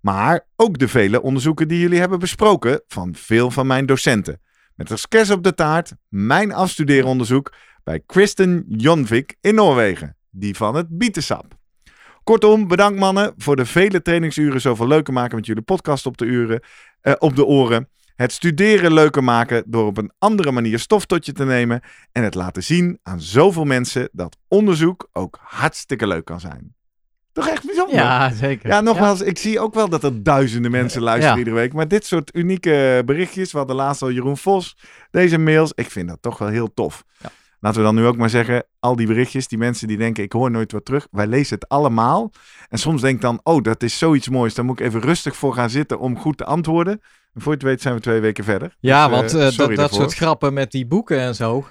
Maar ook de vele onderzoeken die jullie hebben besproken van veel van mijn docenten. Met als kers op de taart mijn afstudeeronderzoek bij Kristen Jonvik in Noorwegen, die van het bietensap. Kortom, bedankt mannen voor de vele trainingsuren zoveel leuker maken met jullie podcast op de, uren, eh, op de oren. Het studeren leuker maken door op een andere manier stof tot je te nemen. En het laten zien aan zoveel mensen dat onderzoek ook hartstikke leuk kan zijn. Toch echt bijzonder? Ja, zeker. Ja, nogmaals, ik zie ook wel dat er duizenden mensen luisteren Ja. iedere week. Maar dit soort unieke berichtjes, we hadden laatst al Jeroen Vos, deze mails, ik vind dat toch wel heel tof. Ja. Laten we dan nu ook maar zeggen, al die berichtjes, die mensen die denken, ik hoor nooit wat terug. Wij lezen het allemaal. En soms denk ik dan, oh, dat is zoiets moois. Daar moet ik even rustig voor gaan zitten om goed te antwoorden. En voor je het weet zijn we twee weken verder. Ja, Dus, eh, want eh, dat, sorry dat daarvoor. soort grappen met die boeken en zo.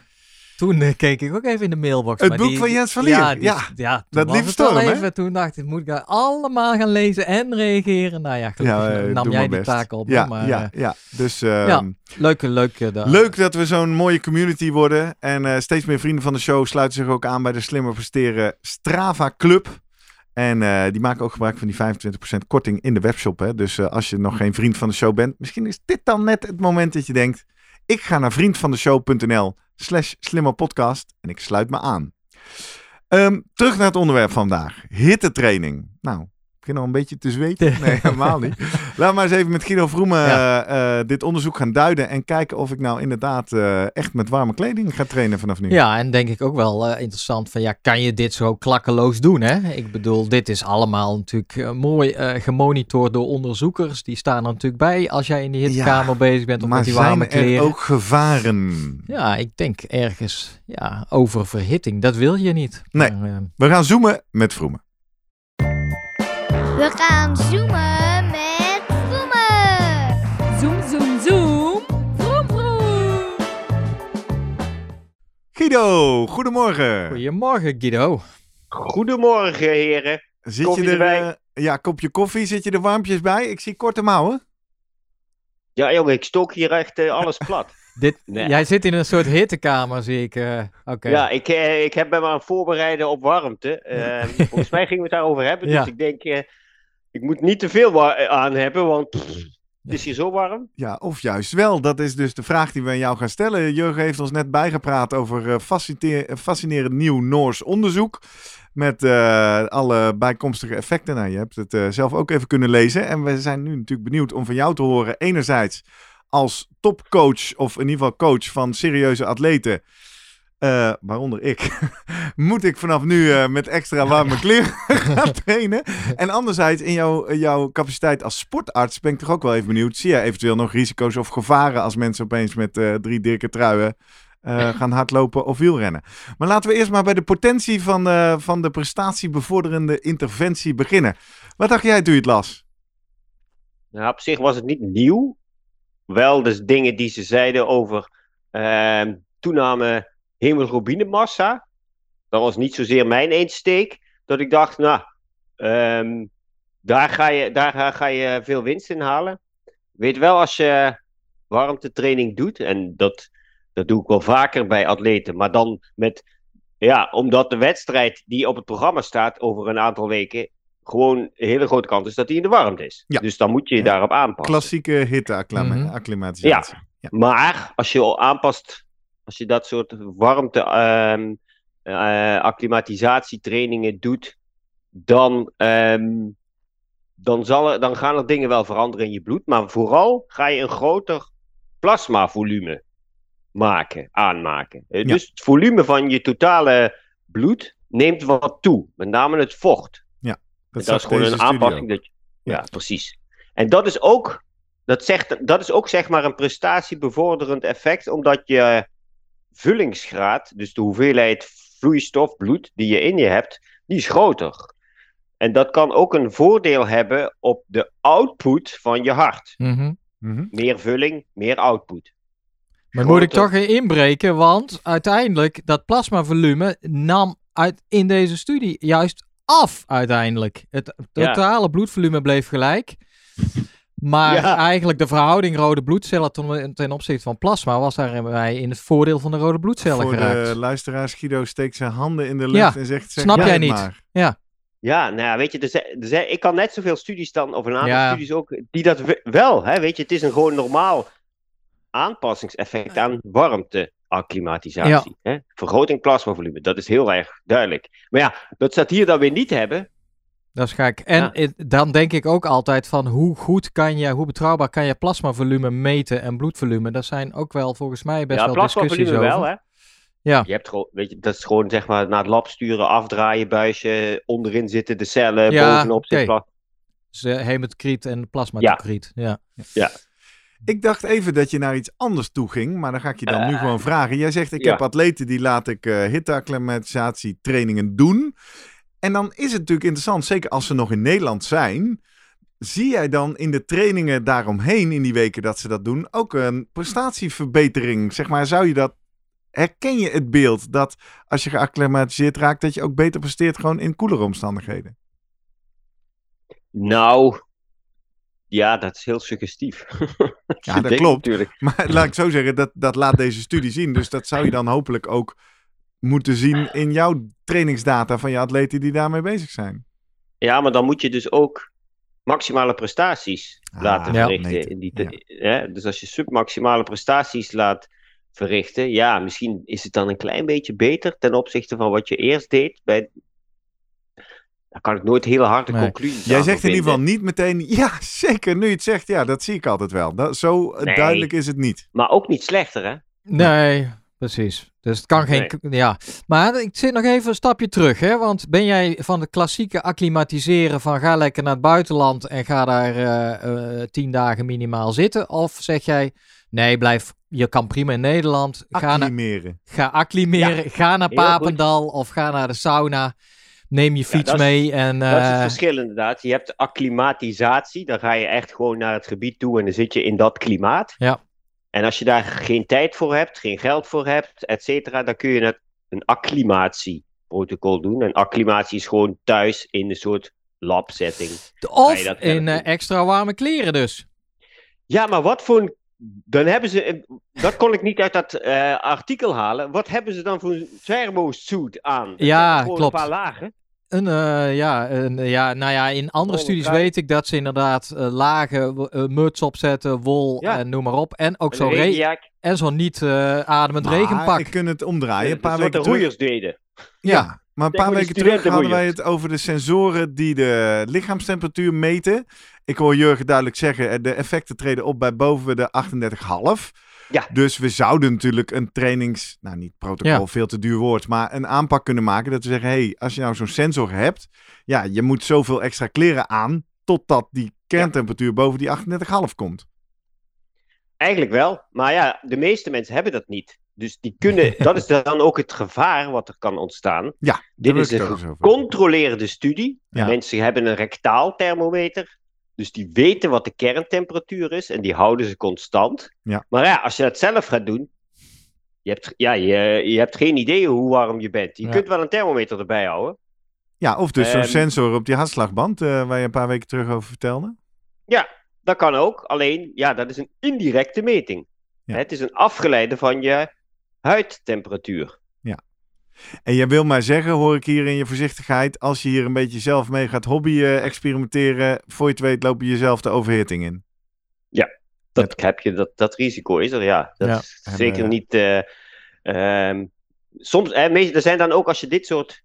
Toen eh, keek ik ook even in de mailbox. Het maar boek die- van Jens van Lier, Ja, die- ja. Dat wel storm, even. Toen dacht ik, moet ik daar allemaal gaan lezen en reageren? Nou ja, gelukkig Ja, eh, nam jij die taak op. Ja, maar, ja, eh, ja. Dus ehm, Ja. leuke, leuke. da- Leuk dat we zo'n mooie community worden. En steeds meer vrienden van de show sluiten zich ook aan bij de Slimmer Presteren Strava Club. En die maken ook gebruik van die 25% korting in de webshop. Hè? Dus als je nog geen vriend van de show bent, misschien is dit dan net het moment dat je denkt: ik ga naar vriendvandeshow.nl slash slimmerpodcast en ik sluit me aan. Ehm, terug naar het onderwerp van vandaag. Hittetraining. Nou, begin al een beetje te zweten. Nee, helemaal niet. Laat maar eens even met Guido Vroemen Ja. eh, eh, dit onderzoek gaan duiden. En kijken of ik nou inderdaad eh, echt met warme kleding ga trainen vanaf nu. Ja, en denk ik ook wel interessant van ja, kan je dit zo klakkeloos doen? Hè? Ik bedoel, dit is allemaal natuurlijk mooi gemonitord door onderzoekers. Die staan er natuurlijk bij als jij in die hittekamer bezig bent of maar met die zijn warme er kleren. ook gevaren? Ja, ik denk ergens ja, oververhitting. Dat wil je niet. Nee. Maar, We gaan zoomen met Vroemen. We gaan zoomen met Vroemen. Zoom, zoom, zoom. Vroom, vroom. Guido, goedemorgen. goedemorgen Guido. Goedemorgen, heren. Zit Koffie je er, erbij? eh, ja, kopje koffie. Zit je er warmpjes bij? Ik zie korte mouwen. Ja, jongen, ik stok hier echt eh, alles plat. Dit, Nee. Jij zit in een soort hittekamer, zie ik. Oké. Ja, ik, ik heb me maar aan het voorbereiden op warmte. Volgens mij gingen we het daarover hebben. Ja. Dus ik denk, ik moet niet te veel aan hebben, want het is hier zo warm. Ja, of juist wel. Dat is dus de vraag die we aan jou gaan stellen. Jurgen heeft ons net bijgepraat over eh, eh, fascinerend nieuw Noors onderzoek. Met eh, alle bijkomstige effecten. Nou, je hebt het zelf ook even kunnen lezen. En we zijn nu natuurlijk benieuwd om van jou te horen. Enerzijds als topcoach, of in ieder geval coach van serieuze atleten. Eh, waaronder ik. Moet ik vanaf nu eh, met extra warme kleren gaan trainen? En anderzijds, in jouw, in jouw capaciteit als sportarts ben ik toch ook wel even benieuwd. Zie je eventueel nog risico's of gevaren als mensen opeens met eh, drie dikke truien eh, gaan hardlopen of wielrennen? Maar laten we eerst maar bij de potentie van, eh, van de prestatiebevorderende interventie beginnen. Wat dacht jij toen je het las? Nou, op zich was het niet nieuw. Wel dus dingen die ze zeiden over ehm, toename hemoglobinemassa. Dat was niet zozeer mijn insteek. Dat ik dacht, nou, ehm, daar, ga je, daar ga- je veel winst in halen. Weet wel, als je warmtetraining doet, en dat, dat doe ik wel vaker bij atleten, maar dan met, ja, omdat de wedstrijd die op het programma staat over een aantal weken, gewoon een hele grote kans is dat die in de warmte is. Ja. Dus dan moet je je daarop aanpassen. Klassieke hitte-acclimatisatie. Ja. Maar als je al aanpast, als je dat soort warmte ehm eh, acclimatisatietrainingen doet, dan, ehm, dan, zal er, dan gaan er dingen wel veranderen in je bloed. Maar vooral ga je een groter plasmavolume maken, aanmaken. Eh, Ja. Dus het volume van je totale bloed neemt wat toe. Met name het vocht. Dat, Dat is gewoon een aanpassing. Dat je- ja. Ja. precies. En dat is ook, dat zegt, dat is ook zeg maar een prestatiebevorderend effect, omdat je vullingsgraad, dus de hoeveelheid vloeistof, bloed die je in je hebt, die is groter. En dat kan ook een voordeel hebben op de output van je hart. Mhm. Mhm. Meer vulling, meer output. Maar moet ik toch inbreken, want uiteindelijk dat plasmavolume nam uit, in deze studie juist af uiteindelijk. Het Ja. totale bloedvolume bleef gelijk. Maar Ja. eigenlijk de verhouding rode bloedcellen ten, ten opzichte van plasma was daarbij in het voordeel van de rode bloedcellen Voor geraakt. de luisteraars, Guido steekt zijn handen in de lucht Ja, en zegt... zeg snap jij niet. maar. Ja, nou ja, weet je, er zijn, er zijn- ik kan net zoveel studies dan, of een aantal Ja. studies ook, die dat we- wel, hè, weet je, het is een gewoon normaal aanpassingseffect aan warmteacclimatisatie. Hè? Vergroting plasmavolume, dat is heel erg duidelijk. Maar ja, dat ze dat hier dan weer niet hebben, Dat is gek. En Ja. dan denk ik ook altijd van hoe goed kan je, hoe betrouwbaar kan je plasmavolume meten en bloedvolume. Dat zijn ook wel volgens mij best ja, wel discussies plasmavolume over. wel, hè? Ja. Je hebt gewoon, weet je, dat is gewoon zeg maar naar het lab sturen, afdraaien, buisje, onderin zitten de cellen, Ja, bovenop zit oké. pla- Dus eh, hematocriet en plasmatocriet. Ja. Ik dacht even dat je naar iets anders toe ging, maar dan ga ik je dan nu Eh, gewoon vragen. Jij zegt, ik ja. heb atleten die laat ik eh hitte-acclimatisatietrainingen doen. En dan is het natuurlijk interessant, zeker als ze nog in Nederland zijn. Zie jij dan in de trainingen daaromheen, in die weken dat ze dat doen, ook een prestatieverbetering? Zeg maar, zou je dat... Herken je het beeld dat als je geacclimatiseerd raakt, dat je ook beter presteert gewoon in koelere omstandigheden? Nou, ja, dat is heel suggestief. Ja, dat klopt. Natuurlijk. Maar laat ik zo zeggen, dat, dat laat deze studie zien. Dus dat zou je dan hopelijk ook moeten zien in jouw trainingsdata van je atleten die daarmee bezig zijn. Ja, maar dan moet je dus ook maximale prestaties Ah, laten verrichten. In die hè? Dus als je submaximale prestaties laat verrichten, ja, misschien is het dan een klein beetje beter ten opzichte van wat je eerst deed. Bij... Daar kan ik nooit hele harde Nee. conclusies Jij zegt in ieder geval niet meteen, ja zeker, nu je het zegt, ja dat zie ik altijd wel. Dat, zo eh, Nee. duidelijk is het niet. Maar ook niet slechter, hè? Nee, precies. Dus het kan geen. Ja. Maar ik zit nog even een stapje terug. Hè? Want ben jij van het klassieke acclimatiseren van ga lekker naar het buitenland en ga daar eh, eh, tien dagen minimaal zitten? Of zeg jij nee, blijf. Je kan prima in Nederland. Ga, Acclimeren. ga acclimeren. ga naar. Papendal of ga naar de sauna. Neem je fiets is- mee en. Dat is het eh, verschil inderdaad. Je hebt acclimatisatie, dan ga je echt gewoon naar het gebied toe en dan zit je in dat klimaat. Ja. En als je daar geen tijd voor hebt, geen geld voor hebt, et cetera, dan kun je het- een acclimatieprotocol doen. En acclimatie is gewoon thuis in een soort labsetting. of in eh, extra warme kleren dus. Ja, maar wat voor een... Dan hebben ze... Dat kon ik niet uit dat eh, artikel halen. Wat hebben ze dan voor een thermosuit aan? Dat Ja, klopt. een paar lagen. Een, eh, ja, een, ja, nou ja, in andere studies weet ik dat ze inderdaad eh, lage eh, muts opzetten, wol Ja. en noem maar op. En ook zo'n re- en zo'n niet eh, ademend Maar regenpak. ik kan het omdraaien. Een paar weken de terug. deden. Ja, maar een paar weken terug hadden wij het over de sensoren die de lichaamstemperatuur meten. Ik hoor Jurgen duidelijk zeggen, eh, de effecten treden op bij boven de 38,5. Ja. Dus we zouden natuurlijk een trainings, nou niet protocol, Ja. veel te duur woord, maar een aanpak kunnen maken dat we zeggen, hey, als je nou zo'n sensor hebt, ja, je moet zoveel extra kleren aan totdat die kerntemperatuur boven die 38,5 komt. Eigenlijk wel, maar ja, de meeste mensen hebben dat niet. Dus die kunnen, dat is dan ook het gevaar wat er kan ontstaan. Ja, Dit is een gecontroleerde studie. Ja. Mensen hebben een rectaal thermometer. Dus die weten wat de kerntemperatuur is en die houden ze constant. Ja. Maar ja, als je dat zelf gaat doen, je hebt, ja, je, je hebt geen idee hoe warm je bent. Je Ja. kunt wel een thermometer erbij houden. Ja, of dus zo'n Ehm, sensor op die hartslagband, eh, waar je een paar weken terug over vertelde. Dat kan ook, alleen ja, dat is een indirecte meting. Ja. Het is een afgeleide van je huidtemperatuur. En jij wil maar zeggen, hoor ik hier in je voorzichtigheid, als je hier een beetje zelf mee gaat hobbyen, experimenteren, voor je het weet loop je jezelf de overhitting in. Dat, heb je, dat, dat risico is er, ja. Dat Ja. is zeker eh, niet. eh, ehm, soms, meest- er zijn dan ook als je dit soort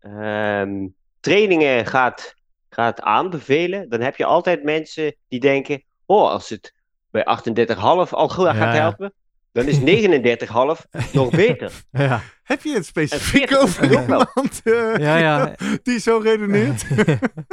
ehm, trainingen gaat, gaat aanbevelen, dan heb je altijd mensen die denken: oh, als het bij 38,5 al goed Ja, gaat ja. helpen, dan is 39,5 nog beter. Ja, Heb je het specifiek 40 over iemand eh, ja, ja. die zo redeneert?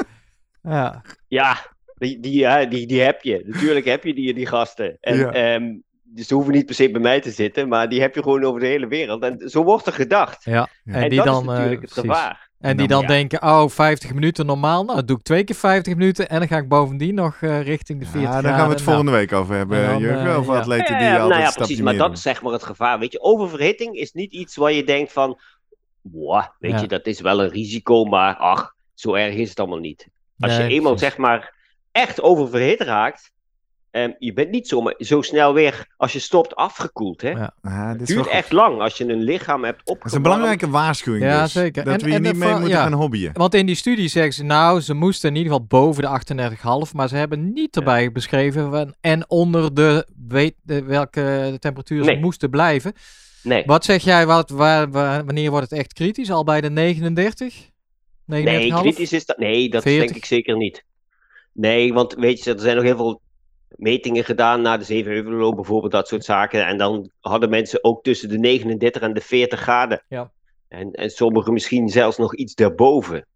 ja. Ja, die, die, die, die heb je. Natuurlijk heb je die, die gasten. En, Ja. ehm, dus ze hoeven niet per se bij mij te zitten, maar die heb je gewoon over de hele wereld. En zo wordt er gedacht. ja. En, En, die dat dan, is natuurlijk eh, het precies. gevaar. En die dan- dan ja. denken, oh, 50 minuten normaal. Nou, dat doe ik twee keer 50 minuten. En dan ga ik bovendien nog eh, richting de 40 Ja, daar graden. gaan we het Nou, volgende week over hebben, Jurgen. eh, over ja. atleten die ja, altijd nou ja, precies. Maar dat is zeg maar het gevaar. Weet je, oververhitting is niet iets waar je denkt van, wow, weet Ja. je, dat is wel een risico, maar ach, zo erg is het allemaal niet. Als Nee, je eenmaal precies. zeg maar echt oververhit raakt, ehm, je bent niet zo, zo snel weer, als je stopt, afgekoeld. Hè? Ja. Dit Het is duurt echt lang als je een lichaam hebt opgebouwd. Dat is een belangrijke waarschuwing Ja, dus. zeker. Dat En- we hier en niet mee moeten ja. gaan hobbyen. Want in die studie zeggen ze, nou, ze moesten in ieder geval boven de 38,5, maar ze hebben niet erbij beschreven van, en onder de, weet, de welke temperatuur ze Nee. moesten blijven. Nee. Wat zeg jij, wat, waar, waar- wanneer wordt het echt kritisch? Al bij de 39? Nee, 39,5? kritisch is dat. Nee, dat 40? denk ik zeker niet. Nee, want weet je, er zijn nog heel veel metingen gedaan na de Zevenheuvelloop bijvoorbeeld, dat soort zaken. En dan hadden mensen ook tussen de 39 en de 40 graden. Ja. En, en sommigen misschien zelfs nog iets daarboven.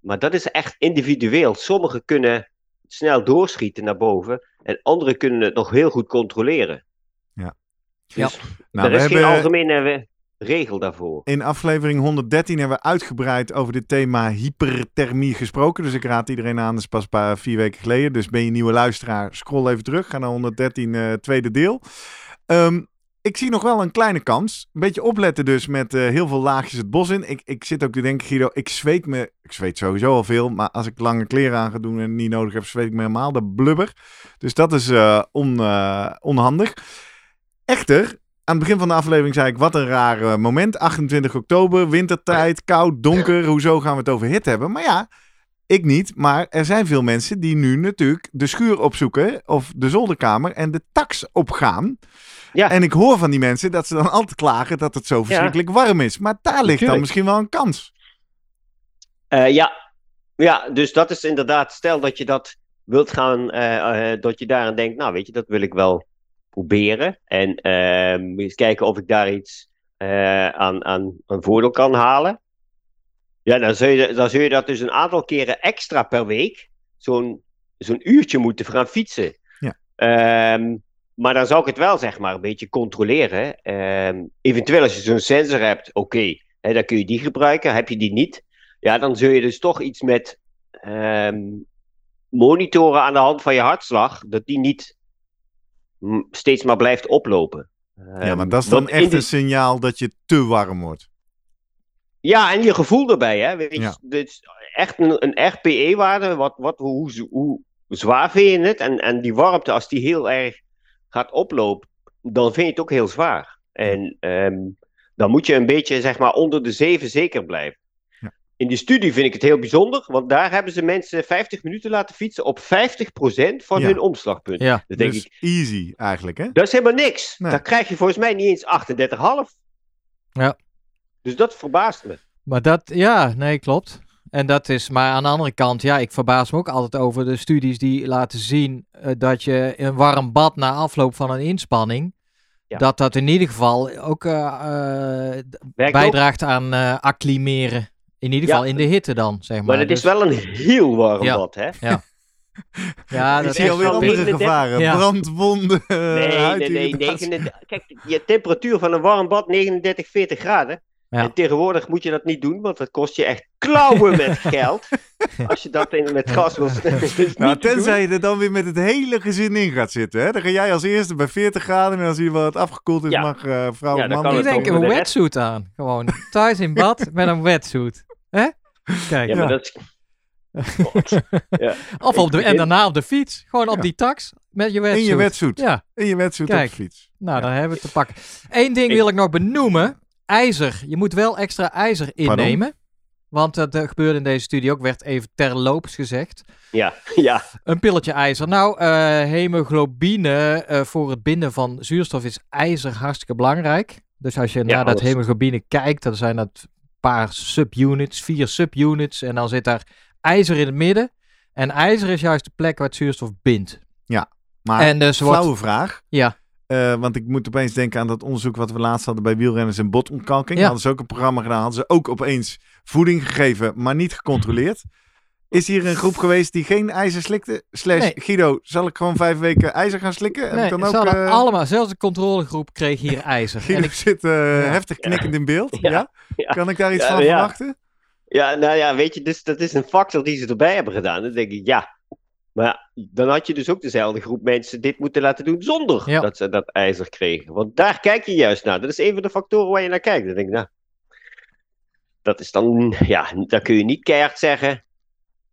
Maar dat is echt individueel. Sommigen kunnen snel doorschieten naar boven en anderen kunnen het nog heel goed controleren. Ja. Dus Nou, er we is geen hebben algemene regel daarvoor. in aflevering 113 hebben we uitgebreid over dit thema hyperthermie gesproken. Dus ik raad iedereen aan, dat is pas een paar, vier weken geleden. Dus ben je nieuwe luisteraar, scroll even terug. Ga naar 113, eh, tweede deel. Ehm, ik zie nog wel een kleine kans. Een beetje opletten dus met eh, heel veel laagjes het bos in. Ik, ik zit ook te denken, Guido, ik zweet me... Ik zweet sowieso al veel, maar als ik lange kleren aan ga doen en niet nodig heb, zweet ik me helemaal de blubber. Dus dat is eh, on, onhandig. Echter, aan het begin van de aflevering zei ik, wat een raar eh, moment. 28 oktober, wintertijd, koud, donker. Hoezo gaan we het over hit hebben? Maar ja, ik niet. Maar er zijn veel mensen die nu natuurlijk de schuur opzoeken of de zolderkamer en de tax opgaan. Ja. En ik hoor van die mensen dat ze dan altijd klagen dat het zo verschrikkelijk warm is. Maar daar ligt dan misschien wel een kans. Eh, ja. ja, dus dat is inderdaad, stel dat je dat wilt gaan, eh, dat je daaraan denkt, nou weet je, dat wil ik wel proberen. En ehm, eens kijken of ik daar iets eh, aan, aan een voordeel kan halen. Ja, dan zul, je, dan zul je dat dus een aantal keren extra per week, zo'n zo'n uurtje moeten gaan fietsen. Ja. Ehm, maar dan zou ik het wel, zeg maar, een beetje controleren. Ehm, eventueel als je zo'n sensor hebt, oké, dan kun je die gebruiken. Heb je die niet, ja, dan zul je dus toch iets met monitoren aan de hand van je hartslag, dat die niet steeds maar blijft oplopen. ja, Ehm, maar dat is dan echt een signaal dat je te warm wordt. Ja, en je gevoel erbij, hè. Weet je, Ja. Dus echt een, een RPE-waarde, wat, wat, hoe, hoe zwaar vind je het? En, en die warmte, als die heel erg gaat oplopen, dan vind je het ook heel zwaar. En ehm, dan moet je een beetje, zeg maar, onder de 7 zeker blijven. In die studie vind ik het heel bijzonder, want daar hebben ze mensen 50 minuten laten fietsen op 50% van Ja. hun omslagpunt. Ja. Dan denk Dus ik, easy eigenlijk, hè? dat is helemaal niks. Nee. Dan krijg je volgens mij niet eens 38,5. Ja. Dus dat verbaast me. Maar dat, ja, nee, klopt. En dat is, maar aan de andere kant, ja, ik verbaas me ook altijd over de studies die laten zien eh, dat je een warm bad na afloop van een inspanning, Ja. dat dat in ieder geval ook eh, eh, ook. bijdraagt aan acclimeren. In ieder Ja. geval in de hitte dan, zeg maar. Maar het is Dus- wel een heel warm Ja. bad, hè? Ja, ik dat is alweer wel andere 39. gevaren. Ja. Brandwonden, Nee, nee, nee. 39 kijk, je temperatuur van een warm bad 39, 40 graden. Ja. En tegenwoordig moet je dat niet doen, want dat kost je echt klauwen met geld. Als je dat in, met gas wil dus Nou, te tenzij je er dan weer met het hele gezin in gaat zitten. Hè? Dan ga jij als eerste bij 40 graden en als hij wat afgekoeld is, Ja. mag eh, vrouw Ja, of dan man... Ik denk een wetsuit aan. Gewoon thuis in bad met een wetsuit. Hè? Kijk. Ja, maar Ja. dat is... Ja. Of op de, en daarna op de fiets. Gewoon op Ja. die tax met je wetsuit. In je wetsuit. Ja, In je wetsuit op de fiets. nou dan hebben we het te pakken. Eén ding Ik- wil ik nog benoemen. IJzer. Je moet wel extra ijzer innemen. Want dat eh, gebeurde in deze studie ook. Werd even terloops gezegd. Ja, ja. Een pilletje ijzer. Nou, eh, hemoglobine eh, voor het binden van zuurstof is ijzer hartstikke belangrijk. Dus als je naar dat hemoglobine kijkt, dan zijn dat paar subunits, vier subunits. En dan zit daar ijzer in het midden. En ijzer is juist de plek waar het zuurstof bindt. Maar en dus wordt... flauwe vraag. Ja. Eh, want ik moet opeens denken aan dat onderzoek wat we laatst hadden bij wielrenners en botontkalking. Ja. Hadden ze ook een programma gedaan. Hadden ze ook opeens voeding gegeven, maar niet gecontroleerd. Is hier een groep geweest die geen ijzer slikte? Slash, Nee. Guido, zal ik gewoon vijf weken ijzer gaan slikken? Heb Nee, ik dan ze ook, hadden eh, allemaal, zelfs de controlegroep kreeg hier ijzer. Guido en ik, zit eh, heftig knikkend in beeld. Ja. Kan ik daar iets Ja, van ja. verwachten? Ja, nou ja, weet je, dus dat is een factor die ze erbij hebben gedaan. Dan denk ik, ja. Maar dan had je dus ook dezelfde groep mensen dit moeten laten doen zonder Ja. dat ze dat ijzer kregen. Want daar kijk je juist naar. Dat is een van de factoren waar je naar kijkt. Dan denk ik, nou, dat is dan, ja, dan kun je niet keihard zeggen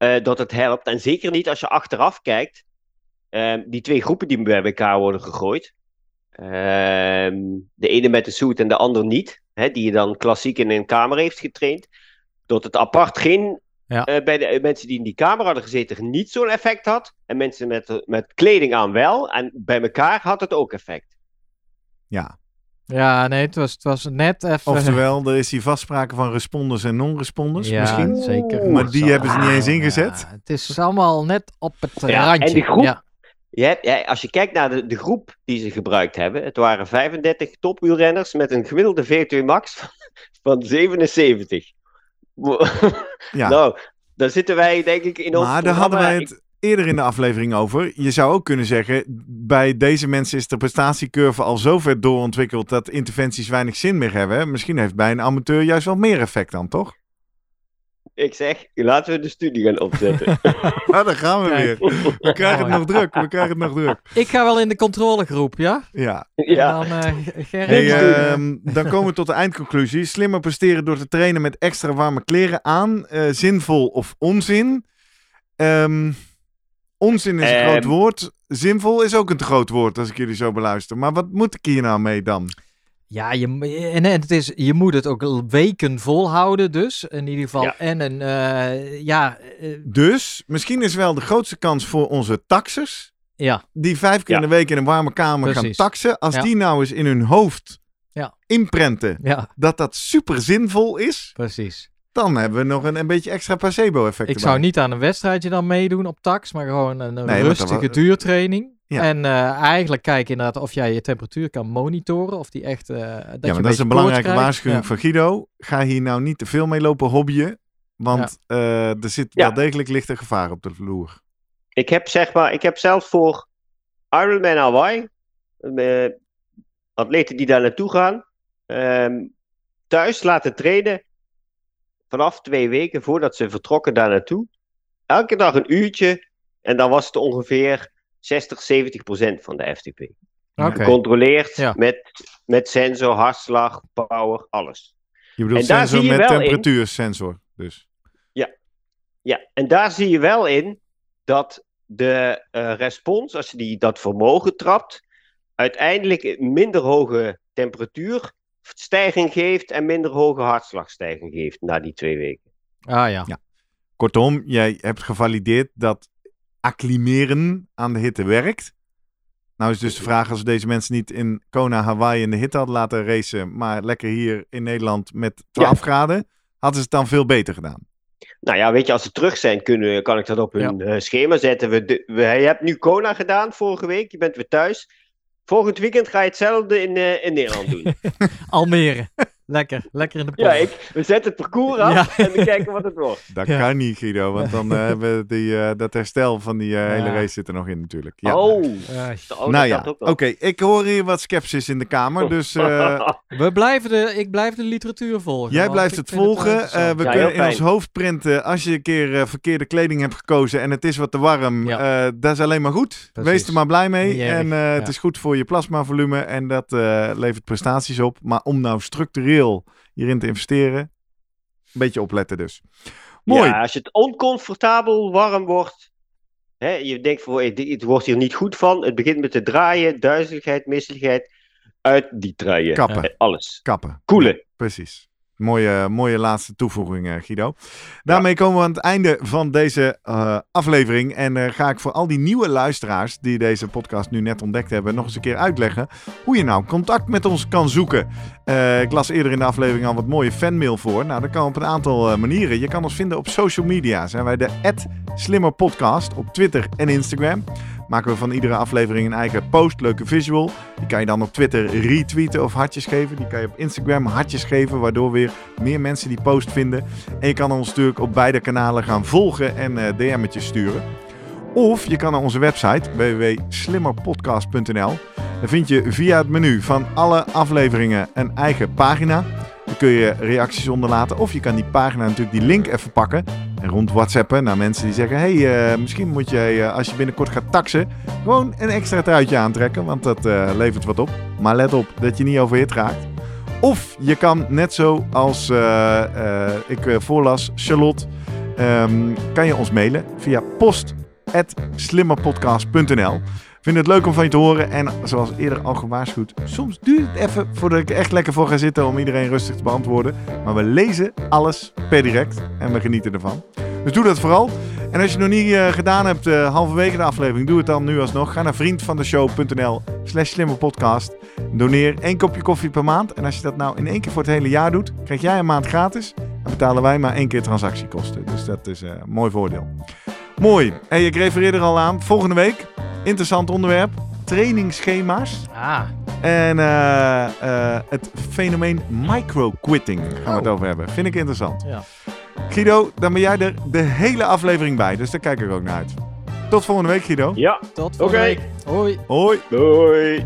eh, dat het helpt. En zeker niet als je achteraf kijkt. Ehm, die twee groepen die bij elkaar worden gegooid. Ehm, de ene met de suit en de ander niet. Hè, die je dan klassiek in een kamer heeft getraind. Dat het apart geen Ja. eh, bij de eh, mensen die in die kamer hadden gezeten niet zo'n effect had. En mensen met, met kleding aan wel. En bij elkaar had het ook effect. Ja. Ja, nee, het was, het was net even... Oftewel, er is die vastspraken van responders en non-responders ja, misschien. zeker. Maar die Zo. hebben ze niet eens Ja, ingezet. het is allemaal net op het Ja, randje. en de groep- Ja, Je hebt, ja, als je kijkt naar de, de groep die ze gebruikt hebben, het waren 35 topwielrenners met een gemiddelde VO2 max van, van 77. Ja. Nou, daar zitten wij denk ik in ons Maar daar hadden wij het eerder in de aflevering over. Je zou ook kunnen zeggen, bij deze mensen is de prestatiecurve al zo ver doorontwikkeld dat interventies weinig zin meer hebben. Misschien heeft bij een amateur juist wel meer effect dan, toch? Ik, zeg, laten we de studie gaan opzetten. Nou, daar gaan we Kijk. weer. We krijgen het nog druk. We krijgen het nog druk. Ik ga wel in de controlegroep, ja? Ja. ja. En dan, Hey, ehm, dan komen we tot de eindconclusie. Slimmer presteren door te trainen met extra warme kleren aan. Eh, zinvol of onzin? Ehm, onzin is een Ehm. groot woord. Zinvol is ook een te groot woord als ik jullie zo beluister. Maar wat moet ik hier nou mee dan? Ja, je, en, en het is, je moet het ook weken volhouden dus, in ieder geval. Ja. En een, eh, ja, eh, Dus misschien is wel de grootste kans voor onze taxers. ja, Die vijf keer Ja. in de week in een warme kamer Precies. gaan taxen. Als Ja. die nou eens in hun hoofd Ja. inprenten ja, dat dat super zinvol is. precies. Dan hebben we nog een, een beetje extra placebo-effect. Ik zou niet aan een wedstrijdje dan meedoen op tax, maar gewoon een, Nee, rustige duurtraining. Ja. En eh, eigenlijk kijken inderdaad of jij je temperatuur kan monitoren, of die echt... eh dat je ja, maar dat is een belangrijke waarschuwing Ja. van Guido. Ga hier nou niet te veel mee lopen hobbyen. Want eh, er zit Ja. wel degelijk lichte gevaar op de vloer. Ik heb zeg maar, ik heb zelfs voor Ironman Hawaii, atleten die daar naartoe gaan, ehm, thuis laten trainen vanaf twee weken voordat ze vertrokken daar naartoe. Elke dag een uurtje en dan was het ongeveer 60, 70 procent van de FTP. Oké. Gecontroleerd Ja. met, met sensor, hartslag, power, alles. Je bedoelt En daar sensor zie je met temperatuursensor. Dus. Ja, en daar zie je wel in dat de eh, respons, als je die, dat vermogen trapt, uiteindelijk een minder hoge temperatuurstijging geeft en minder hoge hartslagstijging geeft na die twee weken. Ah ja. Ja. Kortom, jij hebt gevalideerd dat acclimeren aan de hitte werkt. Nou is dus de vraag, als we deze mensen niet in Kona, Hawaii in de hitte hadden laten racen, maar lekker hier in Nederland met 12 graden, hadden ze het dan veel beter gedaan. Nou ja, weet je, als ze terug zijn, kunnen, kan ik dat op hun eh, schema zetten. We, we, je hebt nu Kona gedaan vorige week, je bent weer thuis. Volgend weekend ga je hetzelfde in, eh, in Nederland doen. Almere. Lekker, lekker in de ja, polder. ik, we zetten het parcours af Ja. en we kijken wat het wordt. Dat Ja. kan niet, Guido, want dan eh, hebben we die, eh, dat herstel van die eh, hele Ja. race zit er nog in natuurlijk. Ja. Oh, Ja, oh nou ja, oké. Ik hoor hier wat sceptisch in de kamer, dus eh, we blijven de, ik blijf de literatuur volgen. jij blijft het volgen. Eh, we Ja, kunnen in ons hoofd printen, als je een keer verkeerde kleding hebt gekozen en het is wat te warm, Ja. eh, dat is alleen maar goed. Precies. Wees er maar blij mee. En eh, het ja. is goed voor je plasmavolume en dat eh, levert prestaties op. Maar om nou structureel hierin te investeren, een beetje opletten dus. Mooi. Ja, als het oncomfortabel warm wordt, hè, je denkt van, het wordt hier niet goed van. Het begint met te draaien, duizeligheid, misselijkheid. Uit die truien. Kappen. Alles. Kappen. Koelen. Precies. Mooie, mooie laatste toevoeging, eh, Guido. Daarmee komen we aan het einde van deze eh, aflevering. En eh, ga ik voor al die nieuwe luisteraars die deze podcast nu net ontdekt hebben, nog eens een keer uitleggen hoe je nou contact met ons kan zoeken. Ik las eerder in de aflevering al wat mooie fanmail voor. Nou, dat kan op een aantal manieren. Je kan ons vinden op social media. Zijn wij de @slimmerpodcast op Twitter en Instagram. Maken we van iedere aflevering een eigen post, leuke visual. Die kan je dan op Twitter retweeten of hartjes geven. Die kan je op Instagram hartjes geven, waardoor weer meer mensen die post vinden. En je kan ons natuurlijk op beide kanalen gaan volgen en eh DM'tjes sturen. Of je kan naar onze website www.slimmerpodcast.nl. Daar vind je via het menu van alle afleveringen een eigen pagina. Kun je reacties onderlaten. Of je kan die pagina natuurlijk die link even pakken. En rond WhatsAppen naar mensen die zeggen... hey, eh, misschien moet jij eh, als je binnenkort gaat taxen... gewoon een extra truitje aantrekken. Want dat eh, levert wat op. Maar let op dat je niet overhit raakt. Of je kan net zo als ik voorlas, Charlotte... ehm, kan je ons mailen via post.slimmerpodcast.nl Vind het leuk om van je te horen. En zoals eerder al gewaarschuwd, soms duurt het even voordat ik er echt lekker voor ga zitten om iedereen rustig te beantwoorden. Maar we lezen alles per direct en we genieten ervan. Dus doe dat vooral. En als je het nog niet eh, gedaan hebt, eh, halverwege de aflevering, doe het dan nu alsnog. Ga naar vriendvandeshow.nl slash slimmerpodcast. Doneer één kopje koffie per maand. En als je dat nou in één keer voor het hele jaar doet, krijg jij een maand gratis. Dan betalen wij maar één keer transactiekosten. Dus dat is eh, een mooi voordeel. Mooi. Hey, ik refereer er al aan. Volgende week, interessant onderwerp. Trainingsschema's. Ah, En eh, eh, het fenomeen micro-quitting gaan we het Oh. over hebben. Vind ik interessant. ja. Guido, dan ben jij er de hele aflevering bij. Dus daar kijk ik ook naar uit. Tot volgende week, Guido. Ja, Tot volgende Oké. week. Hoi. Hoi. doei.